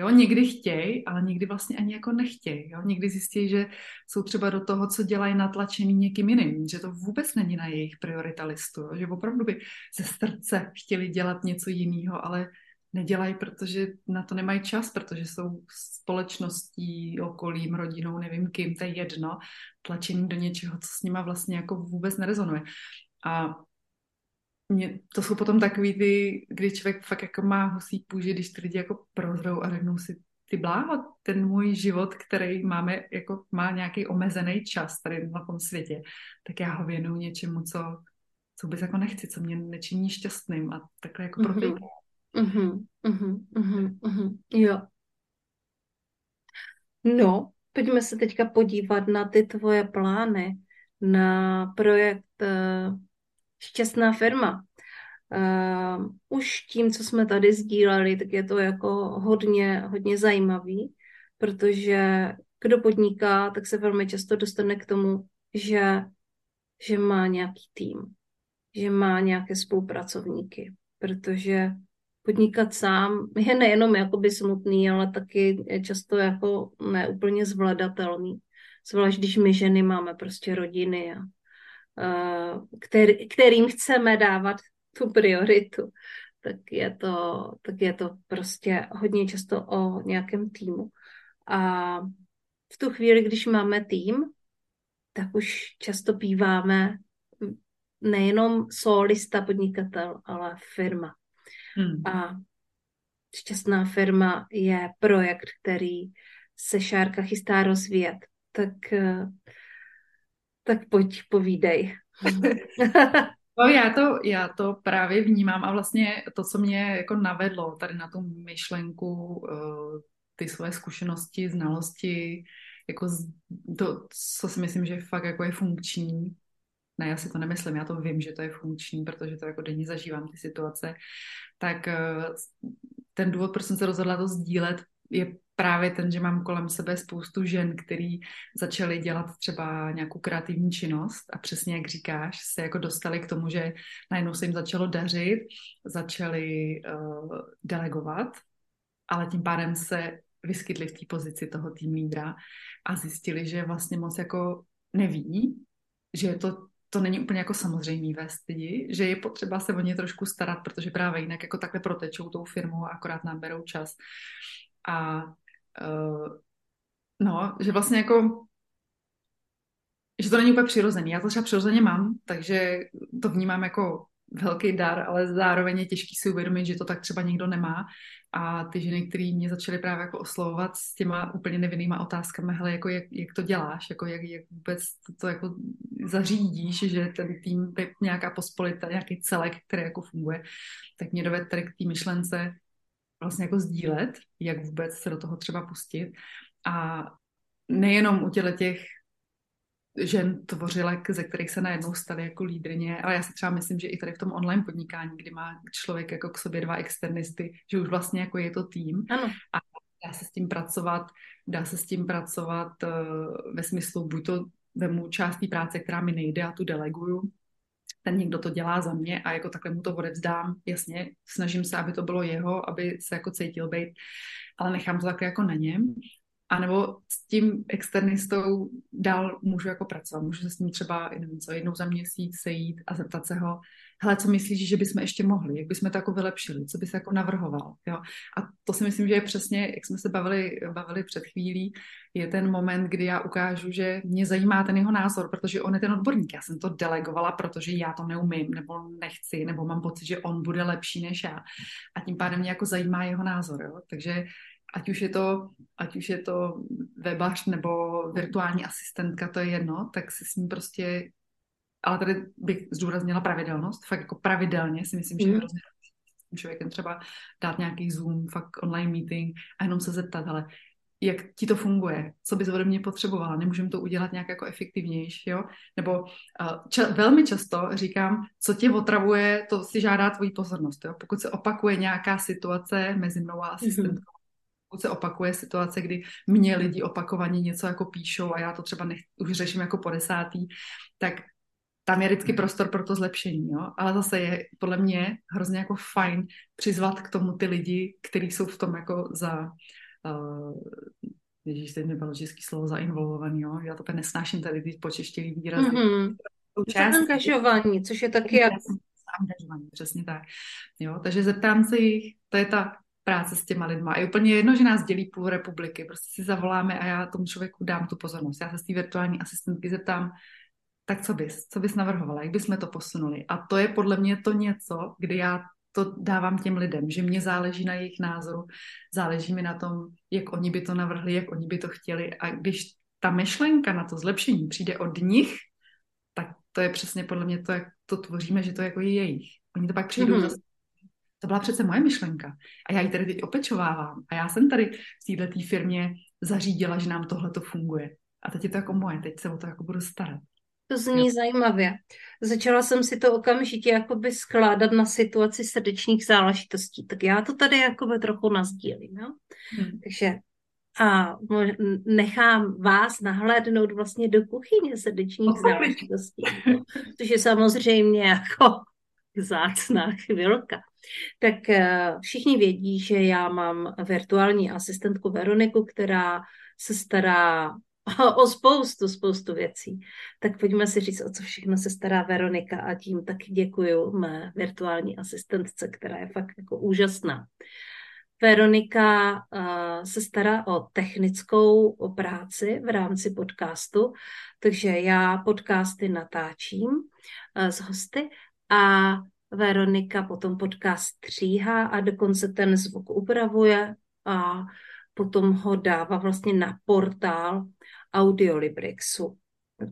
Speaker 2: Jo, někdy chtějí, ale někdy vlastně ani jako nechtějí. Jo? Někdy zjistí, že jsou třeba do toho, co dělají natlačený někým jiným, že to vůbec není na jejich priorita listu, jo? že opravdu by ze srdce chtěli dělat něco jiného, ale nedělají, protože na to nemají čas, protože jsou společností, okolím, rodinou, nevím kým, to je jedno, tlačení do něčeho, co s nima vlastně jako vůbec nerezonuje. A mě, to jsou potom takový ty, kdy člověk fakt jako má husí půži, když ty lidi jako prozrou a řeknou si, ty bláho, ten můj život, který máme, jako má nějaký omezený čas tady na tom světě, tak já ho věnuju něčemu, co, co vůbec jako nechci, co mě nečiní šťastným a takhle jako mm-hmm.
Speaker 3: Mhm, mhm, mhm, mhm, jo. No, pojďme se teďka podívat na ty tvoje plány, na projekt uh, Šťastná firma. Uh, už tím, co jsme tady sdíleli, tak je to jako hodně, hodně zajímavý, protože kdo podniká, tak se velmi často dostane k tomu, že, že má nějaký tým, že má nějaké spolupracovníky, protože podnikat sám je nejenom jakoby smutný, ale taky často jako neúplně zvladatelný. Zvlášť, když my ženy máme prostě rodiny, a, a který, kterým chceme dávat tu prioritu, tak je to, tak je to prostě hodně často o nějakém týmu. A v tu chvíli, když máme tým, tak už často býváme nejenom solista podnikatel, ale firma. Hmm. A Šťastná firma je projekt, který se Šárka chystá rozvíjet. Tak, eh, tak pojď, povídej.
Speaker 2: No, já to, já to právě vnímám a vlastně to, co mě jako navedlo tady na tu myšlenku, eh, ty svoje zkušenosti, znalosti, jako to, co si myslím, že fakt jako je funkční, ne, já si to nemyslím, já to vím, že to je funkční, protože to jako denně zažívám ty situace, tak eh, ten důvod, proč jsem se rozhodla to sdílet, je právě ten, že mám kolem sebe spoustu žen, který začaly dělat třeba nějakou kreativní činnost. A přesně jak říkáš, se jako dostali k tomu, že najednou se jim začalo dařit, začali uh, delegovat, ale tím pádem se vyskytli v té pozici toho tým lídra a zjistili, že vlastně moc jako neví, že to, to není úplně jako samozřejmý vést lidi, že je potřeba se o ně trošku starat, protože právě jinak jako takhle protečou tou firmou a akorát nám berou čas. A uh, no, že vlastně jako že to není úplně přirozený. Já to třeba přirozeně mám, takže to vnímám jako velký dar, ale zároveň je těžký si uvědomit, že to tak třeba někdo nemá. A ty ženy, které mě začaly právě jako oslovovat s těma úplně nevinnýma otázkami, hele, jako jak, jak to děláš, jako jak, jak vůbec to, to jako zařídíš, že ten tým je nějaká pospolita, nějaký celek, který jako funguje, tak mě dovede tady k té myšlence vlastně jako sdílet, jak vůbec se do toho třeba pustit. A nejenom u těle těch žen tvořilek, ze kterých se najednou staly jako lídrně, ale já si třeba myslím, že i tady v tom online podnikání, kdy má člověk jako k sobě dva externisty, že už vlastně jako je to tým.
Speaker 3: Ano.
Speaker 2: a dá se s tím pracovat, dá se s tím pracovat uh, ve smyslu, buď to vemu část té práce, která mi nejde a tu deleguju, ten někdo to dělá za mě a jako takhle mu to odevzdám, jasně, snažím se, aby to bylo jeho, aby se jako cítil být, ale nechám to takhle jako na něm a nebo s tím externistou dál můžu jako pracovat. Můžu se s ním třeba nevím co, jednou za měsíc sejít a zeptat se ho, hele, co myslíš, že bychom ještě mohli, jak bychom to jako vylepšili, co bys jako navrhoval. Jo? A to si myslím, že je přesně, jak jsme se bavili, bavili před chvílí, je ten moment, kdy já ukážu, že mě zajímá ten jeho názor, protože on je ten odborník. Já jsem to delegovala, protože já to neumím, nebo nechci, nebo mám pocit, že on bude lepší než já. A tím pádem mě jako zajímá jeho názor. Jo? Takže ať už je to, ať už je to webař nebo virtuální asistentka, to je jedno, tak si s ním prostě, ale tady bych zdůraznila pravidelnost, fakt jako pravidelně si myslím, že je mm. hrozně člověkem třeba dát nějaký Zoom, fakt online meeting a jenom se zeptat, ale jak ti to funguje, co bys ode mě potřebovala, nemůžeme to udělat nějak jako efektivnější, jo? Nebo uh, ča- velmi často říkám, co tě otravuje, to si žádá tvoji pozornost, jo? Pokud se opakuje nějaká situace mezi mnou a mhm. asistentkou, se opakuje situace, kdy mě lidi opakovaně něco jako píšou a já to třeba nech, už řeším jako po desátý, tak tam je vždycky prostor pro to zlepšení, jo? ale zase je podle mě hrozně jako fajn přizvat k tomu ty lidi, kteří jsou v tom jako za uh, Ježíš, teď mi bylo český slovo zainvolvovaný, jo? já to nesnáším tady ty počeštělý výrazy. Mm-hmm.
Speaker 3: Angažování, což je taky jako...
Speaker 2: Angažování, přesně tak. Jo? Takže zeptám se jich, to je ta práce s těma lidma. Je úplně jedno, že nás dělí půl republiky. Prostě si zavoláme a já tomu člověku dám tu pozornost. Já se z té virtuální asistentky zeptám, tak co bys, co bys navrhovala, jak bychom to posunuli. A to je podle mě to něco, kdy já to dávám těm lidem, že mě záleží na jejich názoru, záleží mi na tom, jak oni by to navrhli, jak oni by to chtěli. A když ta myšlenka na to zlepšení přijde od nich, tak to je přesně podle mě to, jak to tvoříme, že to jako je jejich. Oni to pak přijdou mm-hmm. zase to byla přece moje myšlenka. A já ji tady teď opečovávám. A já jsem tady v této firmě zařídila, že nám tohle to funguje. A teď je to jako moje, teď se o to jako budu starat.
Speaker 3: To zní jo. zajímavě. Začala jsem si to okamžitě jakoby skládat na situaci srdečních záležitostí. Tak já to tady jakoby trochu nazdílím. Jo? Hmm. Takže a nechám vás nahlédnout vlastně do kuchyně srdečních záležitostí. Což je samozřejmě jako zácná chvilka. Tak eh, všichni vědí, že já mám virtuální asistentku Veroniku, která se stará o spoustu, spoustu věcí. Tak pojďme si říct, o co všechno se stará Veronika a tím taky děkuju mé virtuální asistentce, která je fakt jako úžasná. Veronika uh, se stará o technickou práci v rámci podcastu, takže já podcasty natáčím uh, s hosty a Veronika potom podcast stříhá a dokonce ten zvuk upravuje a potom ho dává vlastně na portál Audiolibrixu.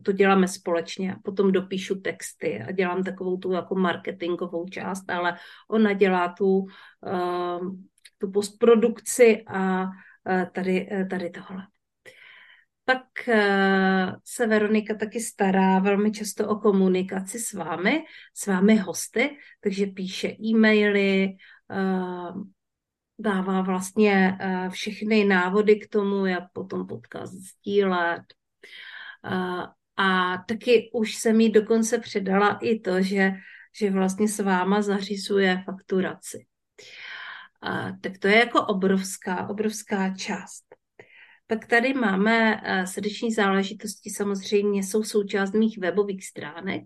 Speaker 3: To děláme společně potom dopíšu texty a dělám takovou tu jako marketingovou část, ale ona dělá tu, uh, tu postprodukci a uh, tady, uh, tady tohle tak eh, se Veronika taky stará velmi často o komunikaci s vámi, s vámi hosty, takže píše e-maily, eh, dává vlastně uh, všechny návody k tomu, jak potom podcast sdílet. A taky už jsem jí dokonce předala i to, že, že vlastně s váma zařizuje fakturaci. Uh, tak to je jako obrovská, obrovská část. Pak tady máme uh, srdeční záležitosti, samozřejmě jsou součást mých webových stránek,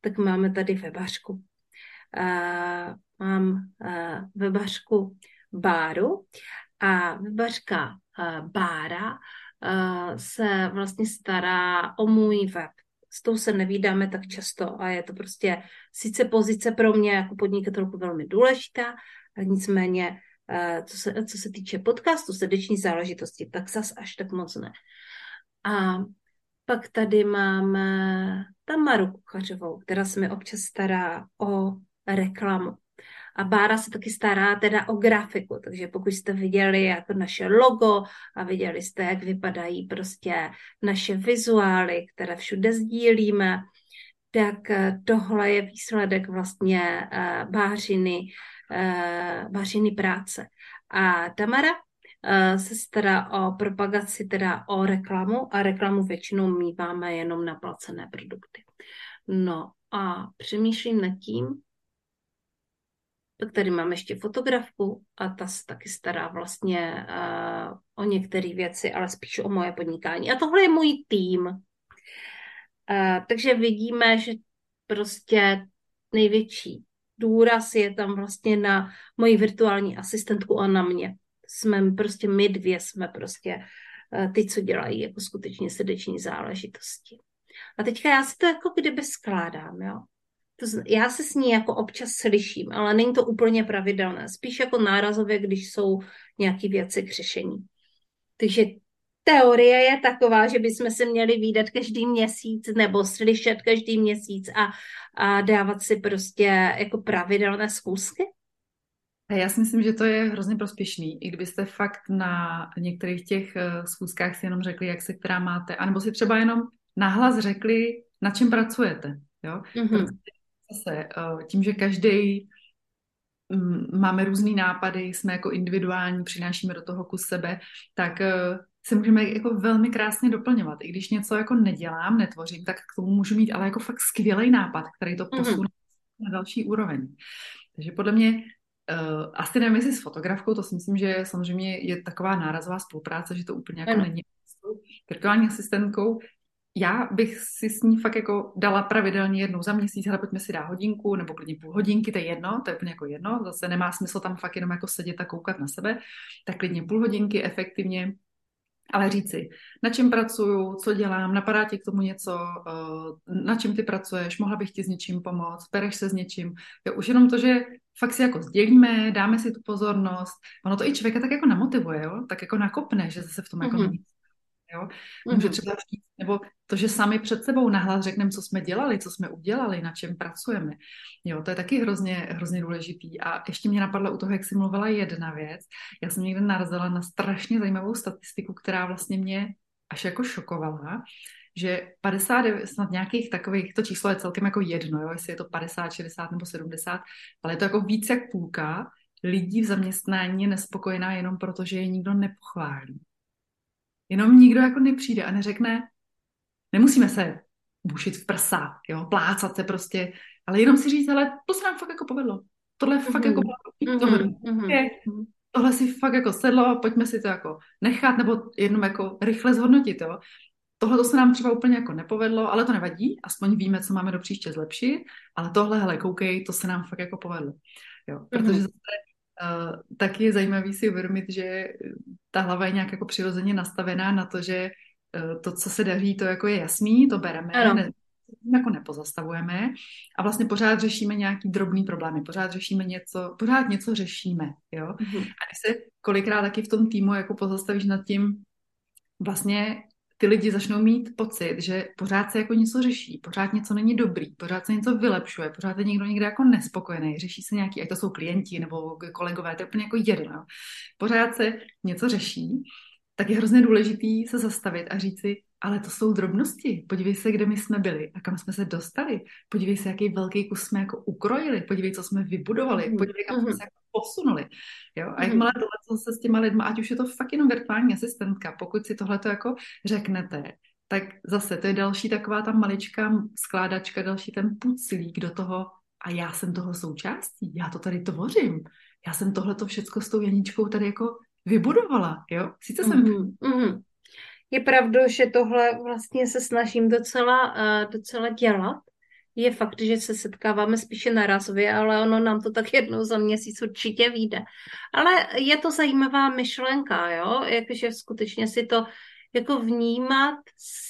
Speaker 3: tak máme tady webařku. Uh, mám uh, webařku Báru a webařka Bára se vlastně stará o můj web. S tou se nevídáme tak často a je to prostě sice pozice pro mě jako podnikatelku velmi důležitá, nicméně co se, co se týče podcastu, srdeční záležitosti, tak zas až tak moc ne. A pak tady máme Tamaru Kuchařovou, která se mi občas stará o reklamu. A Bára se taky stará teda o grafiku, takže pokud jste viděli jako naše logo a viděli jste, jak vypadají prostě naše vizuály, které všude sdílíme, tak eh, tohle je výsledek vlastně uh, Bářiny, uh, Bářiny práce. A Tamara uh, se stará o propagaci, teda o reklamu a reklamu většinou míváme jenom na placené produkty. No a přemýšlím nad tím, tak tady mám ještě fotografku a ta se taky stará vlastně uh, o některé věci, ale spíš o moje podnikání. A tohle je můj tým. Uh, takže vidíme, že prostě největší důraz je tam vlastně na moji virtuální asistentku a na mě. Jsme prostě my dvě, jsme prostě uh, ty, co dělají jako skutečně srdeční záležitosti. A teďka já si to jako kdyby skládám, jo. To, já se s ní jako občas slyším, ale není to úplně pravidelné. Spíš jako nárazově, když jsou nějaké věci k řešení. Takže teorie je taková, že bychom se měli výdat každý měsíc nebo slyšet každý měsíc a, a dávat si prostě jako pravidelné schůzky?
Speaker 2: Já si myslím, že to je hrozně prospěšný, i kdybyste fakt na některých těch eh, schůzkách si jenom řekli, jak se která máte, anebo si třeba jenom nahlas řekli, na čem pracujete. Jo? Mm-hmm zase eh, tím, že každý mm, máme různý nápady, jsme jako individuální, přinášíme do toho kus sebe, tak eh, se můžeme jako velmi krásně doplňovat. I když něco jako nedělám, netvořím, tak k tomu můžu mít ale jako fakt skvělý nápad, který to mhm. posune mm-hmm. na další úroveň. Takže podle mě uh, asi nevím, jestli s fotografkou, to si myslím, že samozřejmě je taková nárazová spolupráce, že to úplně jako ano. není virtuální asistentkou, já bych si s ní fakt jako dala pravidelně jednou za měsíc, ale pojďme si dát hodinku nebo klidně půl hodinky, to je jedno, to je úplně jako jedno, zase nemá smysl tam fakt jenom jako sedět a koukat na sebe, tak klidně půl hodinky efektivně, ale říci, na čem pracuju, co dělám, napadá ti k tomu něco, eh, na čem ty pracuješ, mohla bych ti s něčím pomoct, pereš se s něčím. Jo, už jenom to, že fakt si jako sdělíme, dáme si tu pozornost, ono to i člověka tak jako namotivuje, jo? tak jako nakopne, že zase v tom jako mm-hmm. Jo? Může mm-hmm. třeba říct, nebo to, že sami před sebou nahlas řekneme, co jsme dělali, co jsme udělali, na čem pracujeme. Jo, to je taky hrozně, hrozně důležitý. A ještě mě napadla u toho, jak jsi mluvila jedna věc. Já jsem někde narazila na strašně zajímavou statistiku, která vlastně mě až jako šokovala, že 59, snad nějakých takových, to číslo je celkem jako jedno, jo, jestli je to 50, 60 nebo 70, ale je to jako víc jak půlka lidí v zaměstnání je nespokojená jenom proto, že je nikdo nepochválí. Jenom nikdo jako nepřijde a neřekne, nemusíme se bušit v prsa, jo, plácat se prostě, ale jenom si říct, ale to se nám fakt jako povedlo. Tohle mm-hmm. fakt jako mm-hmm. tohle, mm-hmm. tohle si fakt jako sedlo, pojďme si to jako nechat nebo jenom jako rychle zhodnotit, jo. Tohle to se nám třeba úplně jako nepovedlo, ale to nevadí, aspoň víme, co máme do příště zlepšit, ale tohle, hele, koukej, to se nám fakt jako povedlo. Jo, protože mm-hmm. zase tak je zajímavý si uvědomit, že ta hlava je nějak jako přirozeně nastavená na to, že uh, to, co se daří, to jako je jasný, to bereme, ano. ne, jako nepozastavujeme a vlastně pořád řešíme nějaký drobný problémy, pořád řešíme něco, pořád něco řešíme, jo. Mm-hmm. A když se kolikrát taky v tom týmu jako pozastavíš nad tím, vlastně ty lidi začnou mít pocit, že pořád se jako něco řeší, pořád něco není dobrý, pořád se něco vylepšuje, pořád je někdo někde jako nespokojený, řeší se nějaký, ať to jsou klienti nebo kolegové, to je úplně jako jedno. Pořád se něco řeší, tak je hrozně důležitý se zastavit a říct si, ale to jsou drobnosti. Podívej se, kde my jsme byli a kam jsme se dostali. Podívej se, jaký velký kus jsme jako ukrojili. Podívej, co jsme vybudovali. Mhm, Podívej, kam jsme mhm. se jako posunuli. Jo? A
Speaker 3: Mhm.
Speaker 2: jakmile tohle se s těma lidma, ať už je to fakt jenom virtuální asistentka, pokud si tohle jako řeknete, tak zase to je další taková ta maličká skládačka, další ten puclík do toho a já jsem toho součástí, já to tady tvořím, já jsem tohleto všecko s tou Janíčkou tady jako vybudovala, jo. Sice jsem
Speaker 3: Mhm, mhm. Je pravda, že tohle vlastně se snažím docela, eh, docela dělat. Je fakt, že se setkáváme spíše narazově, ale ono nám to tak jednou za měsíc určitě vyjde. Ale je to zajímavá myšlenka, jo? Jakože skutečně si to jako vnímat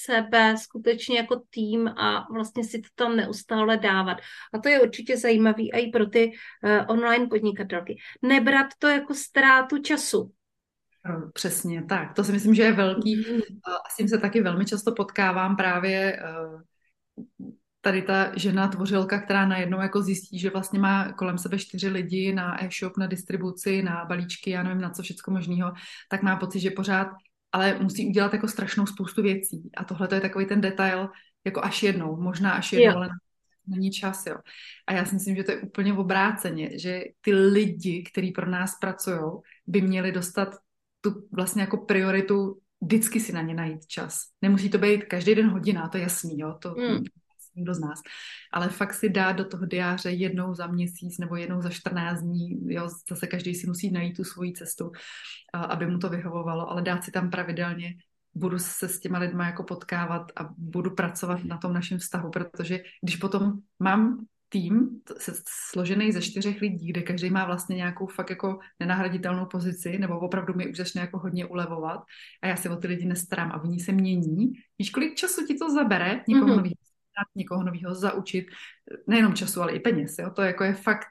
Speaker 3: sebe skutečně jako tým a vlastně si to tam neustále dávat. A to je určitě zajímavý i pro ty uh, online podnikatelky. Nebrat to jako ztrátu času.
Speaker 2: No, Přesně tak. To si myslím, že je velký.
Speaker 3: Mhm.
Speaker 2: A s tím se taky velmi často potkávám právě eh, tady ta žena tvořilka, která najednou jako zjistí, že vlastně má kolem sebe čtyři lidi na e-shop, na distribuci, na balíčky, já nevím na co všecko možného, tak má pocit, že pořád ale musí udělat jako strašnou spoustu věcí. A tohle to je takový ten detail, jako až jednou, možná až jednou,
Speaker 3: Jo.
Speaker 2: ale není čas, jo. A já si myslím, že to je úplně obráceně, že ty lidi, kteří pro nás pracují, by měli dostat tu vlastně jako prioritu vždycky si na ně najít čas. Nemusí to být každý den hodina, to je jasný, jo, to
Speaker 3: Hmm.
Speaker 2: nikdo z nás. Ale fakt si dát do toho diáře jednou za měsíc nebo jednou za 14 dní, jo, zase každý si musí najít tu svoji cestu, a- aby mu to vyhovovalo, ale dát si tam pravidelně budu se s těma lidma jako potkávat a budu pracovat na tom našem vztahu, protože když potom mám tým se- složený ze čtyřech lidí, kde každý má vlastně nějakou fakt jako nenahraditelnou pozici, nebo opravdu mi už začne jako hodně ulevovat a já se o ty lidi nestarám a oni se mění. Víš, kolik času ti to zabere někoho
Speaker 3: Mhm.
Speaker 2: nového někoho nového zaučit, nejenom času, ale i peněz, jo? to jako je fakt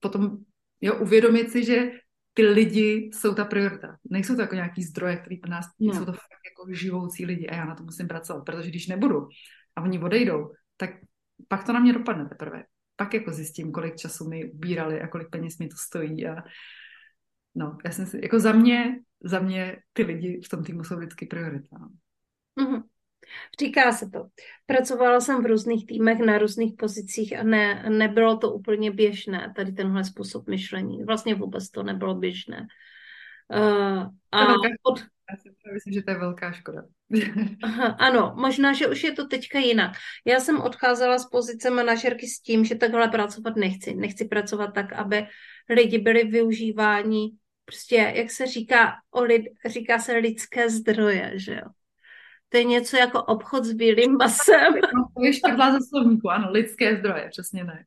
Speaker 2: potom, jo, uvědomit si, že ty lidi jsou ta priorita. Nejsou to jako nějaký zdroje, který pro nás,
Speaker 3: No.
Speaker 2: jsou to fakt jako živoucí lidi a já na to musím pracovat, protože když nebudu a oni odejdou, tak pak to na mě dopadne teprve. Pak jako zjistím, kolik času mi ubírali a kolik peněz mi to stojí a no, já jsem si, jako za mě, za mě ty lidi v tom týmu jsou vždycky priorita.
Speaker 3: Mhm. Říká se to. Pracovala jsem v různých týmech na různých pozicích a ne, nebylo to úplně běžné, tady tenhle způsob myšlení. Vlastně vůbec to nebylo běžné. Uh, a
Speaker 2: To velká
Speaker 3: od,
Speaker 2: Já si myslím, že to je velká škoda.
Speaker 3: Aha, ano, možná, že už je to teďka jinak. Já jsem odcházela z pozice manažerky s tím, že takhle pracovat nechci. Nechci pracovat tak, aby lidi byli využíváni, prostě, jak se říká, o lid, říká se lidské zdroje, že jo. To je něco jako obchod s bílým masem.
Speaker 2: No, to je škrtla ze slovníku, ano, lidské zdroje, přesně ne.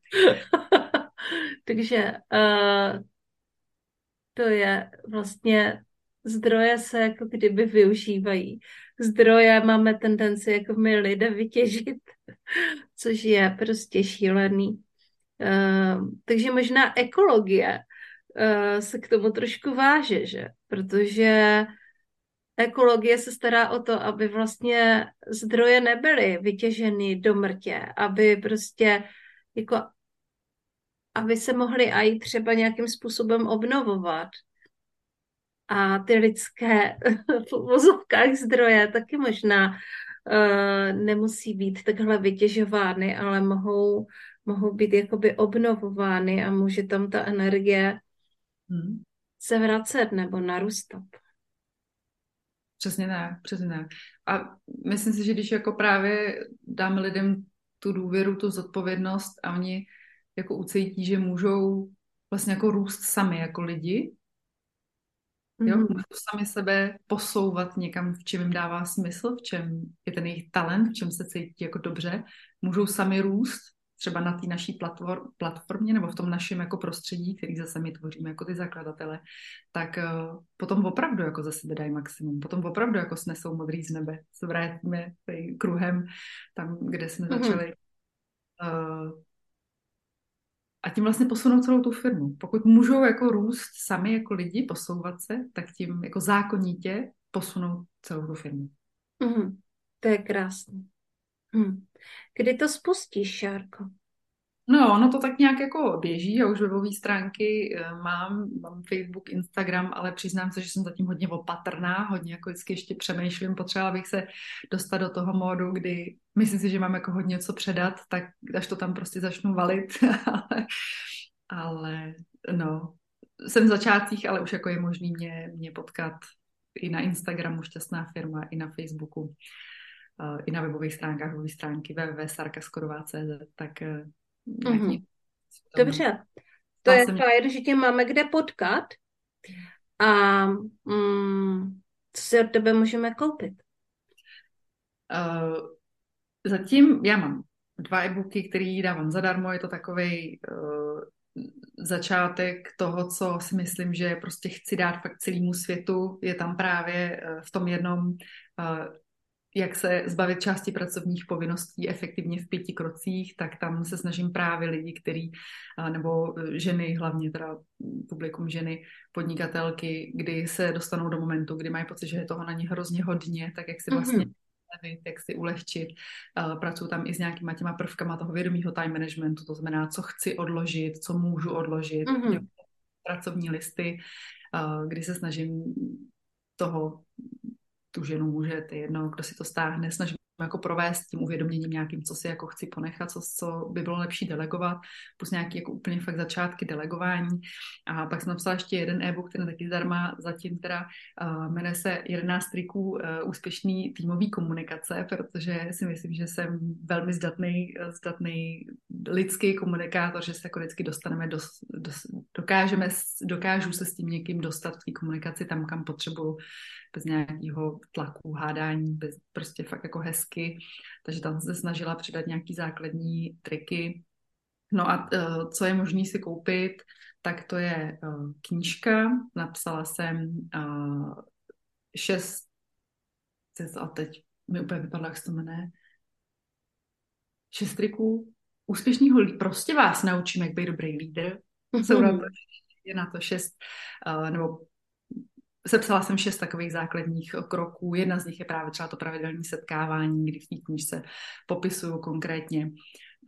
Speaker 3: Takže uh, to je vlastně zdroje se jako kdyby využívají. Zdroje máme tendenci jako my lidé vytěžit, což je prostě šílený. Uh, takže možná ekologie uh, se k tomu trošku váže, že? Protože ekologie se stará o to, aby vlastně zdroje nebyly vytěženy do mrtě, aby prostě jako aby se mohly i třeba nějakým způsobem obnovovat. A ty lidské v uvozovkách zdroje taky možná uh, nemusí být takhle vytěžovány, ale mohou, mohou být jakoby obnovovány a může tam ta energie
Speaker 2: Hmm.
Speaker 3: se vracet nebo narůstat.
Speaker 2: Přesně tak, přesně tak. A myslím si, že když jako právě dáme lidem tu důvěru, tu zodpovědnost a oni jako ucítí, že můžou vlastně jako růst sami jako lidi, jo,
Speaker 3: Mhm.
Speaker 2: můžou sami sebe posouvat někam, v čem jim dává smysl, v čem je ten jejich talent, v čem se cítí jako dobře, můžou sami růst, třeba na té naší platform, platformě nebo v tom našem jako prostředí, který zase my tvoříme jako ty zakladatele, tak uh, potom opravdu jako za sebe dají maximum. Potom opravdu jako snesou modrý z nebe. Se vrátíme tady kruhem tam, kde jsme
Speaker 3: Mhm.
Speaker 2: začali. Uh, a tím vlastně posunou celou tu firmu. Pokud můžou jako růst sami jako lidi, posouvat se, tak tím jako zákonitě posunou celou tu firmu.
Speaker 3: Mhm. To je krásné. Hm. Kdy to spustíš, Šárko?
Speaker 2: No, ono to tak nějak jako běží, já už webové stránky eh, mám, mám Facebook, Instagram, ale přiznám se, že jsem zatím hodně opatrná, hodně jako vždycky ještě přemýšlím, potřebovala bych se dostat do toho módu, kdy myslím si, že mám jako hodně co předat, tak až to tam prostě začnu valit, ale, ale no, jsem v začátcích, ale už jako je možný mě, mě potkat i na Instagramu Šťastná firma, i na Facebooku, uh, i na webových stránkách, webové stránky www.sarkaskorová.cz, tak uh, mm-hmm.
Speaker 3: Dobře, to je jsem... fajn, že tě máme kde potkat a mm, co si od tebe můžeme koupit?
Speaker 2: Uh, zatím já mám dva e-booky, který dávám zadarmo, je to takový uh, začátek toho, co si myslím, že prostě chci dát fakt celému světu. Je tam právě uh, v tom jednom, uh, jak se zbavit části pracovních povinností efektivně v pěti krocích, tak tam se snažím právě lidi, který, nebo ženy, hlavně teda publikum ženy, podnikatelky, kdy se dostanou do momentu, kdy mají pocit, že je toho na ně hrozně hodně, tak jak si vlastně mm-hmm ulevit, jak si ulehčit. Pracuji tam i s nějakýma těma prvkama toho vědomího time managementu, to znamená, co chci odložit, co můžu odložit, mm-hmm. pracovní listy, kdy se snažím toho tu ženu může, to jedno, kdo si to stáhne, snažím jako provést tím uvědoměním nějakým, co si jako chci ponechat, co, co by bylo lepší delegovat, plus nějaký jako úplně fakt začátky delegování. A pak jsem napsala ještě jeden e-book, který taky zdarma, zatím teda uh, jmenuje se 11 triků uh, úspěšný týmový komunikace, protože si myslím, že jsem velmi zdatný, zdatný lidský komunikátor, že se jako vždycky dostaneme, do, do, dokážeme, dokážu se s tím někým dostat v té komunikaci tam, kam potřebuju, bez nějakého tlaku, hádání, bez, prostě fakt jako hezky. Takže tam se snažila přidat nějaký základní triky. No a uh, co je možné si koupit, tak to je uh, knížka. Napsala jsem uh, šest, a teď mi úplně vypadlo, jak se to jmenuje, šest triků úspěšného, prostě vás naučím, jak být dobrý lídr. Jsou na to, je na to šest, uh, nebo Sepsala jsem šest takových základních kroků. Jedna z nich je právě třeba to pravidelné setkávání, kdy v té knižce popisuju konkrétně,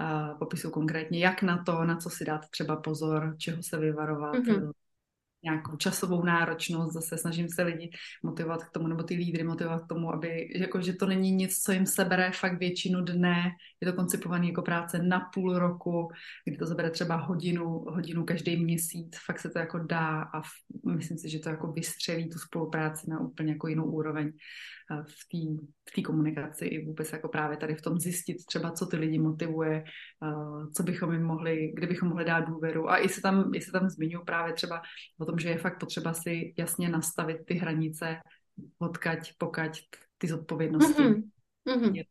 Speaker 2: uh, popisuju konkrétně, jak na to, na co si dát třeba pozor, čeho se vyvarovat, mm-hmm nějakou časovou náročnost, zase snažím se lidi motivovat k tomu, nebo ty lídry motivovat k tomu, aby, jako, že to není nic, co jim sebere fakt většinu dne, je to koncipované jako práce na půl roku, kdy to zabere třeba hodinu, hodinu každý měsíc, fakt se to jako dá a myslím si, že to jako vystřelí tu spolupráci na úplně jako jinou úroveň v té v komunikaci i vůbec jako právě tady v tom zjistit třeba, co ty lidi motivuje, co bychom jim mohli, kde bychom mohli dát důvěru a i se tam, i se tam zmiňuji právě třeba o tom, že je fakt potřeba si jasně nastavit ty hranice, odkať, pokať ty zodpovědnosti. Mm-hmm. Je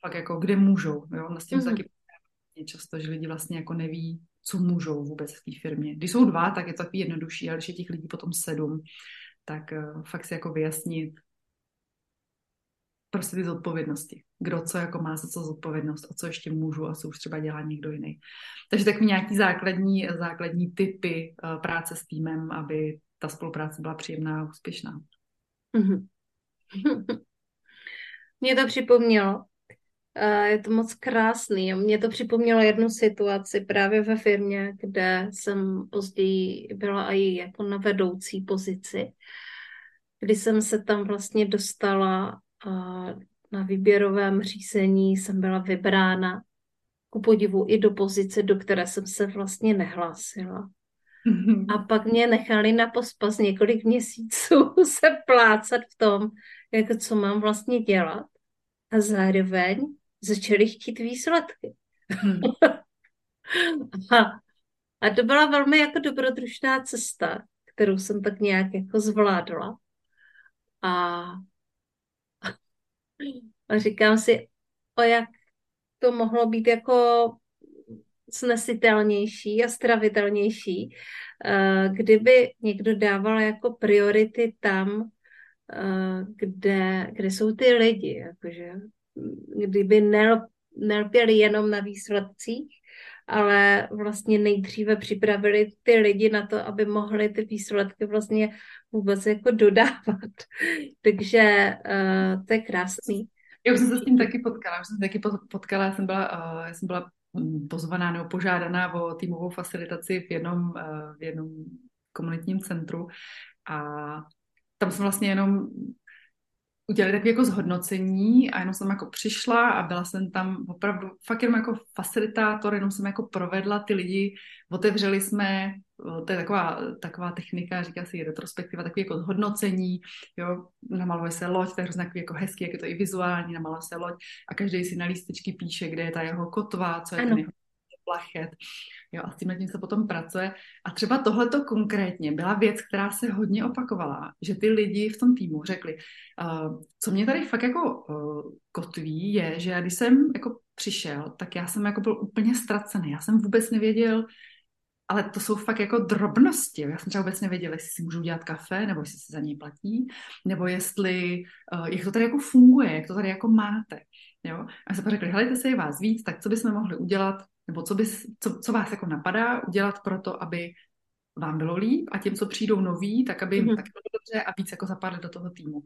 Speaker 2: fakt jako, kde můžou, jo, s tím mm-hmm. taky často, že lidi vlastně jako neví, co můžou vůbec v té firmě. Když jsou dva, tak je to takový jednodušší, ale když je těch lidí potom sedm, tak uh, fakt si jako vyjasnit, prostě ty zodpovědnosti. Kdo co jako má za co zodpovědnost a co ještě můžu a co už třeba dělá někdo jiný. Takže takový nějaký základní, základní typy uh, práce s týmem, aby ta spolupráce byla příjemná a úspěšná.
Speaker 3: Mm-hmm. Mě to připomnělo, uh, je to moc krásný. Mě to připomnělo jednu situaci právě ve firmě, kde jsem později byla i jako na vedoucí pozici, kdy jsem se tam vlastně dostala na výběrovém řízení jsem byla vybrána ku podivu i do pozice, do které jsem se vlastně nehlásila. A pak mě nechali na pospas několik měsíců se plácat v tom, jako co mám vlastně dělat. A zároveň začali chtít výsledky. Hmm. a, a to byla velmi jako dobrodružná cesta, kterou jsem tak nějak jako zvládla. A a říkám si, o jak to mohlo být jako snesitelnější a stravitelnější, eh, kdyby někdo dával jako priority tam, eh, kde, kde jsou ty lidi, jakože kdyby nel, nelpěli jenom na výsledcích, ale vlastně nejdříve připravili ty lidi na to, aby mohli ty výsledky vlastně vůbec jako dodávat. Takže uh, to je krásný.
Speaker 2: Já už jsem se s tím taky potkala, jsem se taky potkala, já jsem byla, uh, já jsem byla mm, pozvaná nebo požádaná o týmovou facilitaci v jednom, uh, v jednom komunitním centru a tam jsem vlastně jenom udělali takové jako zhodnocení a jenom jsem jako přišla a byla jsem tam opravdu fakt jenom jako facilitátor, jenom jsem jako provedla ty lidi, otevřeli jsme, to je taková, taková technika, říká se retrospektiva, takový jako zhodnocení, jo, namaluje se loď, to je hrozně jako hezký, jak je to i vizuální, namaluje se loď a každý si na lístečky píše, kde je ta jeho kotva, co je ano. ten jeho plachet. Jo, a s tím tím se potom pracuje. A třeba tohleto konkrétně byla věc, která se hodně opakovala, že ty lidi v tom týmu řekli, uh, co mě tady fakt jako uh, kotví, je, že když jsem jako přišel, tak já jsem jako byl úplně ztracený. Já jsem vůbec nevěděl, ale to jsou fakt jako drobnosti. Já jsem třeba vůbec nevěděla, jestli si můžu dělat kafe, nebo jestli si za něj platí, nebo jestli, uh, jak to tady jako funguje, jak to tady jako máte. Jo? A se pak řekli, helejte se je vás víc, tak co bychom mohli udělat, nebo co, bys, co, co vás jako napadá udělat pro to, aby vám bylo líp a těm, co přijdou noví, tak aby jim mm-hmm. taky bylo dobře a víc jako zapadli do toho týmu.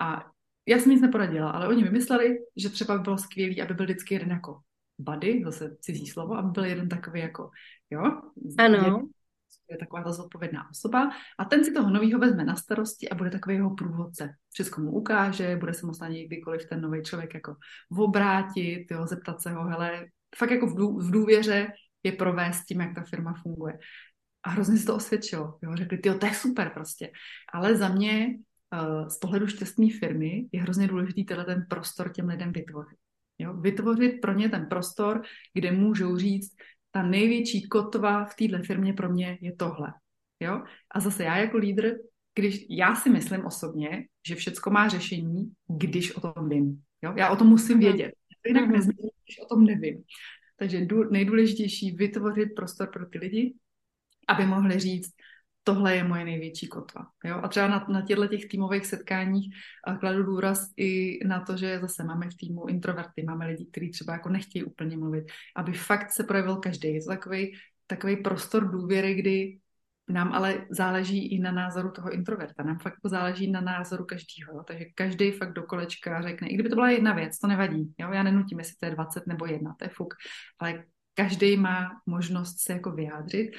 Speaker 2: A já jsem nic neporadila, ale oni vymysleli, že třeba by bylo skvělé, aby byl vždycky jeden jako buddy, zase cizí slovo, aby byl jeden takový jako, jo?
Speaker 3: Ano.
Speaker 2: Je taková ta zodpovědná osoba a ten si toho novýho vezme na starosti a bude takový jeho průvodce. Všechno mu ukáže, bude se na něj kdykoliv ten nový člověk jako obrátit, jo, zeptat se ho, hele, fakt jako v, dů, v důvěře je provést tím, jak ta firma funguje. A hrozně se to osvědčilo. Jo? Řekli, ty to je super prostě. Ale za mě uh, z pohledu šťastné firmy je hrozně důležitý tenhle ten prostor těm lidem vytvořit. Jo? Vytvořit pro ně ten prostor, kde můžou říct, ta největší kotva v téhle firmě pro mě je tohle. Jo? A zase já jako lídr, když já si myslím osobně, že všecko má řešení, když o tom vím. Jo? Já o tom musím vědět. Jinak mm-hmm. Když o tom nevím. Takže nejdůležitější vytvořit prostor pro ty lidi, aby mohli říct, tohle je moje největší kotva. Jo? A třeba na, na těchto těch týmových setkáních a kladu důraz i na to, že zase máme v týmu introverty, máme lidi, kteří třeba jako nechtějí úplně mluvit, aby fakt se projevil každý. Je to takový, takový prostor důvěry, kdy nám ale záleží i na názoru toho introverta. Nám fakt záleží na názoru každého. Takže každý fakt do kolečka řekne, i kdyby to byla jedna věc, to nevadí. Jo? Já nenutím, jestli to je 20 nebo jedna, to je fuk. Ale každý má možnost se jako vyjádřit.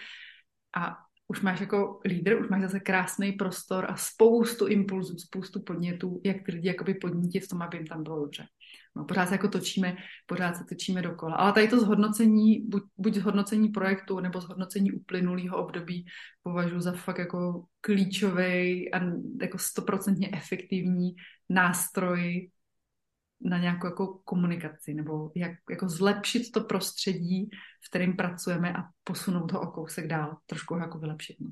Speaker 2: A už máš jako lídr, už máš zase krásný prostor a spoustu impulzů, spoustu podnětů, jak ty lidi jakoby podnítit v tom, aby jim tam bylo dobře. No, pořád se jako točíme, pořád se točíme dokola. Ale tady to zhodnocení, buď, buď zhodnocení projektu nebo zhodnocení uplynulého období považuji za fakt jako klíčový a jako stoprocentně efektivní nástroj na nějakou jako komunikaci nebo jak jako zlepšit to prostředí, v kterém pracujeme a posunout ho o kousek dál, trošku ho jako vylepšit. No.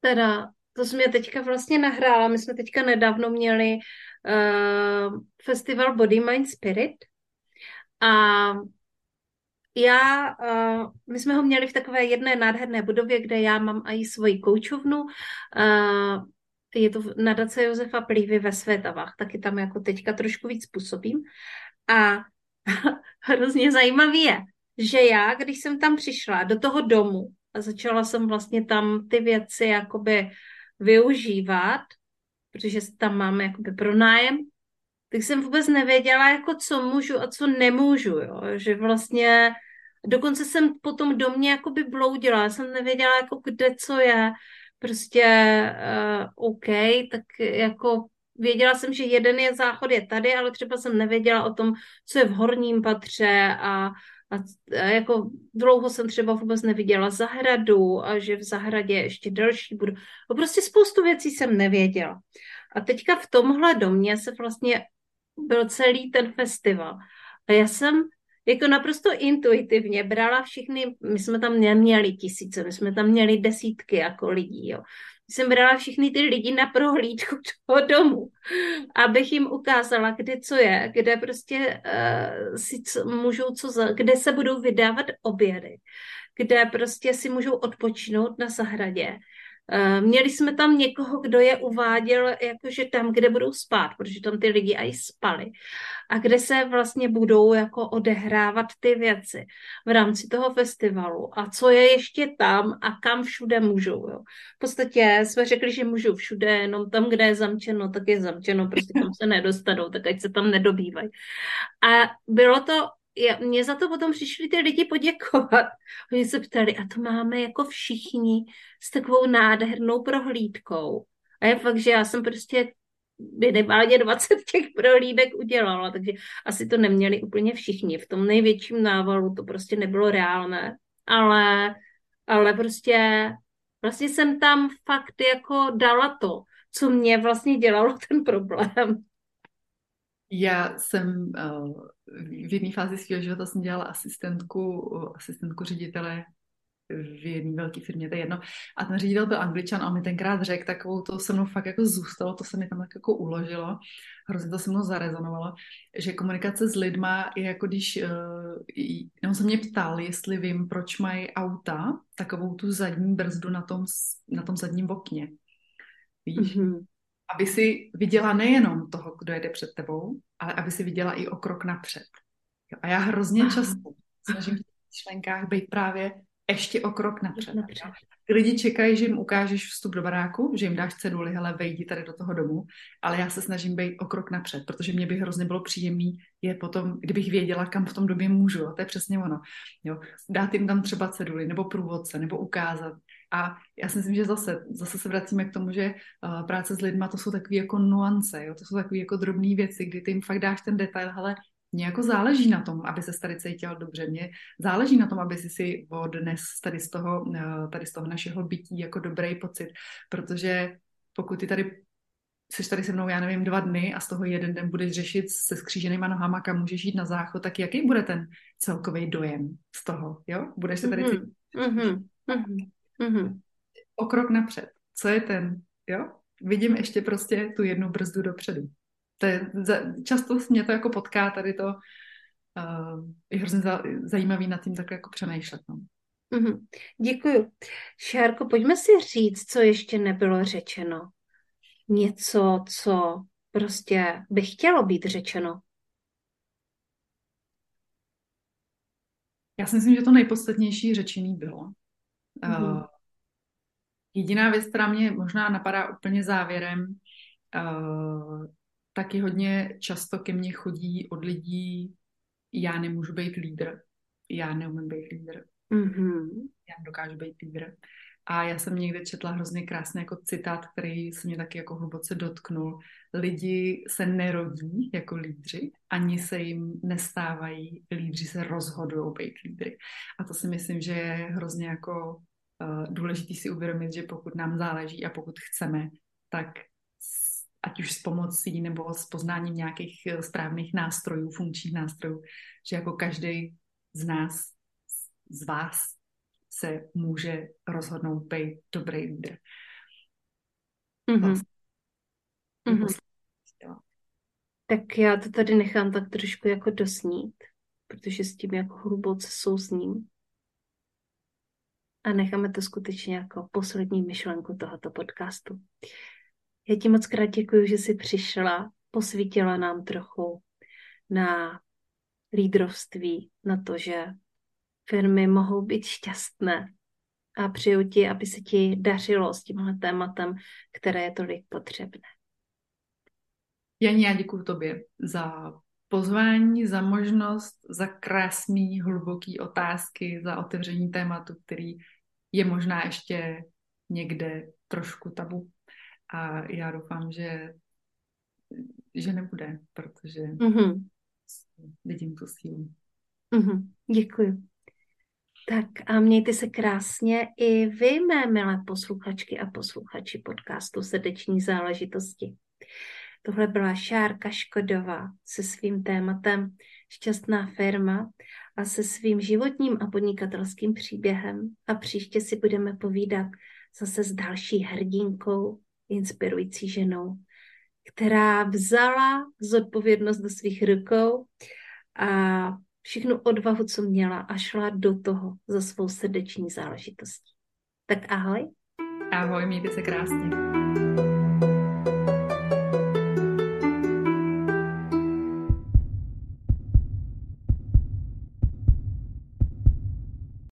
Speaker 3: Teda, to jsi mě teďka vlastně nahrála. My jsme teďka nedávno měli uh, festival Body, Mind, Spirit a já, uh, my jsme ho měli v takové jedné nádherné budově, kde já mám i svoji koučovnu. Uh, je to nadace Josefa Plívy ve Světavách, taky tam jako teďka trošku víc působím. A hrozně zajímavý je, že já, když jsem tam přišla do toho domu a začala jsem vlastně tam ty věci jakoby využívat, protože tam máme jakoby pronájem, tak jsem vůbec nevěděla, jako co můžu a co nemůžu, jo? že vlastně dokonce jsem po tom domě jakoby bloudila, já jsem nevěděla, jako kde co je, prostě uh, OK, tak jako věděla jsem, že jeden je záchod je tady, ale třeba jsem nevěděla o tom, co je v horním patře a, a, a jako dlouho jsem třeba vůbec neviděla zahradu a že v zahradě je ještě další budu. A prostě spoustu věcí jsem nevěděla. A teďka v tomhle domě se vlastně byl celý ten festival. A já jsem jako naprosto intuitivně brala všechny, my jsme tam neměli tisíce, my jsme tam měli desítky jako lidí, jo. Jsem brala všechny ty lidi na prohlídku toho domu, abych jim ukázala, kde co je, kde prostě uh, si co, můžou co za, kde se budou vydávat obědy, kde prostě si můžou odpočinout na zahradě, měli jsme tam někoho, kdo je uváděl jakože tam, kde budou spát, protože tam ty lidi i spali. A kde se vlastně budou jako odehrávat ty věci v rámci toho festivalu. A co je ještě tam a kam všude můžou. Jo. V podstatě jsme řekli, že můžou všude, jenom tam, kde je zamčeno, tak je zamčeno, prostě tam se nedostanou, tak ať se tam nedobývají. A bylo to já, mě za to potom přišli ty lidi poděkovat. Oni se ptali, a to máme jako všichni s takovou nádhernou prohlídkou. A je fakt, že já jsem prostě minimálně 20 těch prohlídek udělala, takže asi to neměli úplně všichni. V tom největším návalu to prostě nebylo reálné, ale, ale prostě vlastně jsem tam fakt jako dala to, co mě vlastně dělalo ten problém.
Speaker 2: Já jsem uh, v jedné fázi svého života jsem dělala asistentku, asistentku ředitele v jedné velké firmě, to je jedno. A ten ředitel byl angličan a on mi tenkrát řekl takovou, to se mnou fakt jako zůstalo, to se mi tam tak jako uložilo, hrozně to se mnou zarezonovalo, že komunikace s lidma je jako když, uh, on se mě ptal, jestli vím, proč mají auta takovou tu zadní brzdu na tom, na tom zadním okně. Víš? Mm-hmm. Aby si viděla nejenom toho, kdo jede před tebou, ale aby si viděla i o krok napřed. Jo, a já hrozně často snažím v členkách být právě ještě o krok napřed. napřed. Lidi čekají, že jim ukážeš vstup do baráku, že jim dáš ceduli, hele, vejdi tady do toho domu, ale já se snažím být o krok napřed, protože mě by hrozně bylo příjemný je potom, kdybych věděla, kam v tom době můžu, a to je přesně ono. Jo. Dát jim tam třeba ceduli, nebo průvodce, nebo ukázat. A já si myslím, že zase, zase se vracíme k tomu, že uh, práce s lidma to jsou takové jako nuance, jo? to jsou takové jako drobné věci, kdy ty jim fakt dáš ten detail, hele, mně jako záleží na tom, aby se tady cítil dobře. Mně záleží na tom, aby si si odnes tady z toho, eh, tady z toho našeho bytí jako dobrý pocit, protože pokud ty tady jsi tady se mnou, já nevím, dva dny a z toho jeden den budeš řešit se skříženýma nohama, kam můžeš jít na záchod, tak jaký bude ten celkový dojem z toho, jo? Budeš se tady cítit mm-hmm. Mm-hmm. O krok napřed. Co je ten, jo? Vidím ještě prostě tu jednu brzdu dopředu to je, často mě to jako potká tady to, uh, je hrozně za, zajímavý nad tím takhle jako přemýšlet. No.
Speaker 3: Mm-hmm. Děkuju. Šárko, pojďme si říct, co ještě nebylo řečeno. Něco, co prostě by chtělo být řečeno.
Speaker 2: Já si myslím, že to nejpodstatnější řečený bylo. Mm-hmm. Uh, jediná věc, která mě možná napadá úplně závěrem, uh, taky hodně často ke mně chodí od lidí, já nemůžu být lídr, já neumím být lídr, mm-hmm. já dokážu být lídr. A já jsem někde četla hrozně krásný jako citát, který se mě taky jako hluboce dotknul. Lidi se nerodí jako lídři, ani se jim nestávají lídři, se rozhodují být lídry. A to si myslím, že je hrozně jako uh, důležitý si uvědomit, že pokud nám záleží a pokud chceme, tak ať už s pomocí nebo s poznáním nějakých eh, správných nástrojů, funkčních nástrojů, že jako každý z nás, z vás se může rozhodnout být dobrý lídr. Mm-hmm.
Speaker 3: Mm-hmm. Tak já to tady nechám tak trošku jako dosnít, protože s tím jako hluboce souzním. A necháme to skutečně jako poslední myšlenku tohoto podcastu. Já ti moc krát děkuji, že jsi přišla, posvítila nám trochu na lídrovství, na to, že firmy mohou být šťastné a přeju ti, aby se ti dařilo s tímhle tématem, které je tolik potřebné.
Speaker 2: Janí, já děkuji tobě za pozvání, za možnost, za krásný, hluboký otázky, za otevření tématu, který je možná ještě někde trošku tabu. A já doufám, že, že nebude, protože mm-hmm. vidím tu sílu.
Speaker 3: Mm-hmm. Děkuji. Tak a mějte se krásně i vy, mé milé posluchačky a posluchači podcastu Srdeční záležitosti. Tohle byla Šárka Škodová se svým tématem Šťastná firma a se svým životním a podnikatelským příběhem. A příště si budeme povídat zase s další hrdinkou inspirující ženou, která vzala zodpovědnost do svých rukou a všechnu odvahu, co měla a šla do toho za svou srdeční záležitostí. Tak ahoj.
Speaker 2: Ahoj, mějte se krásně.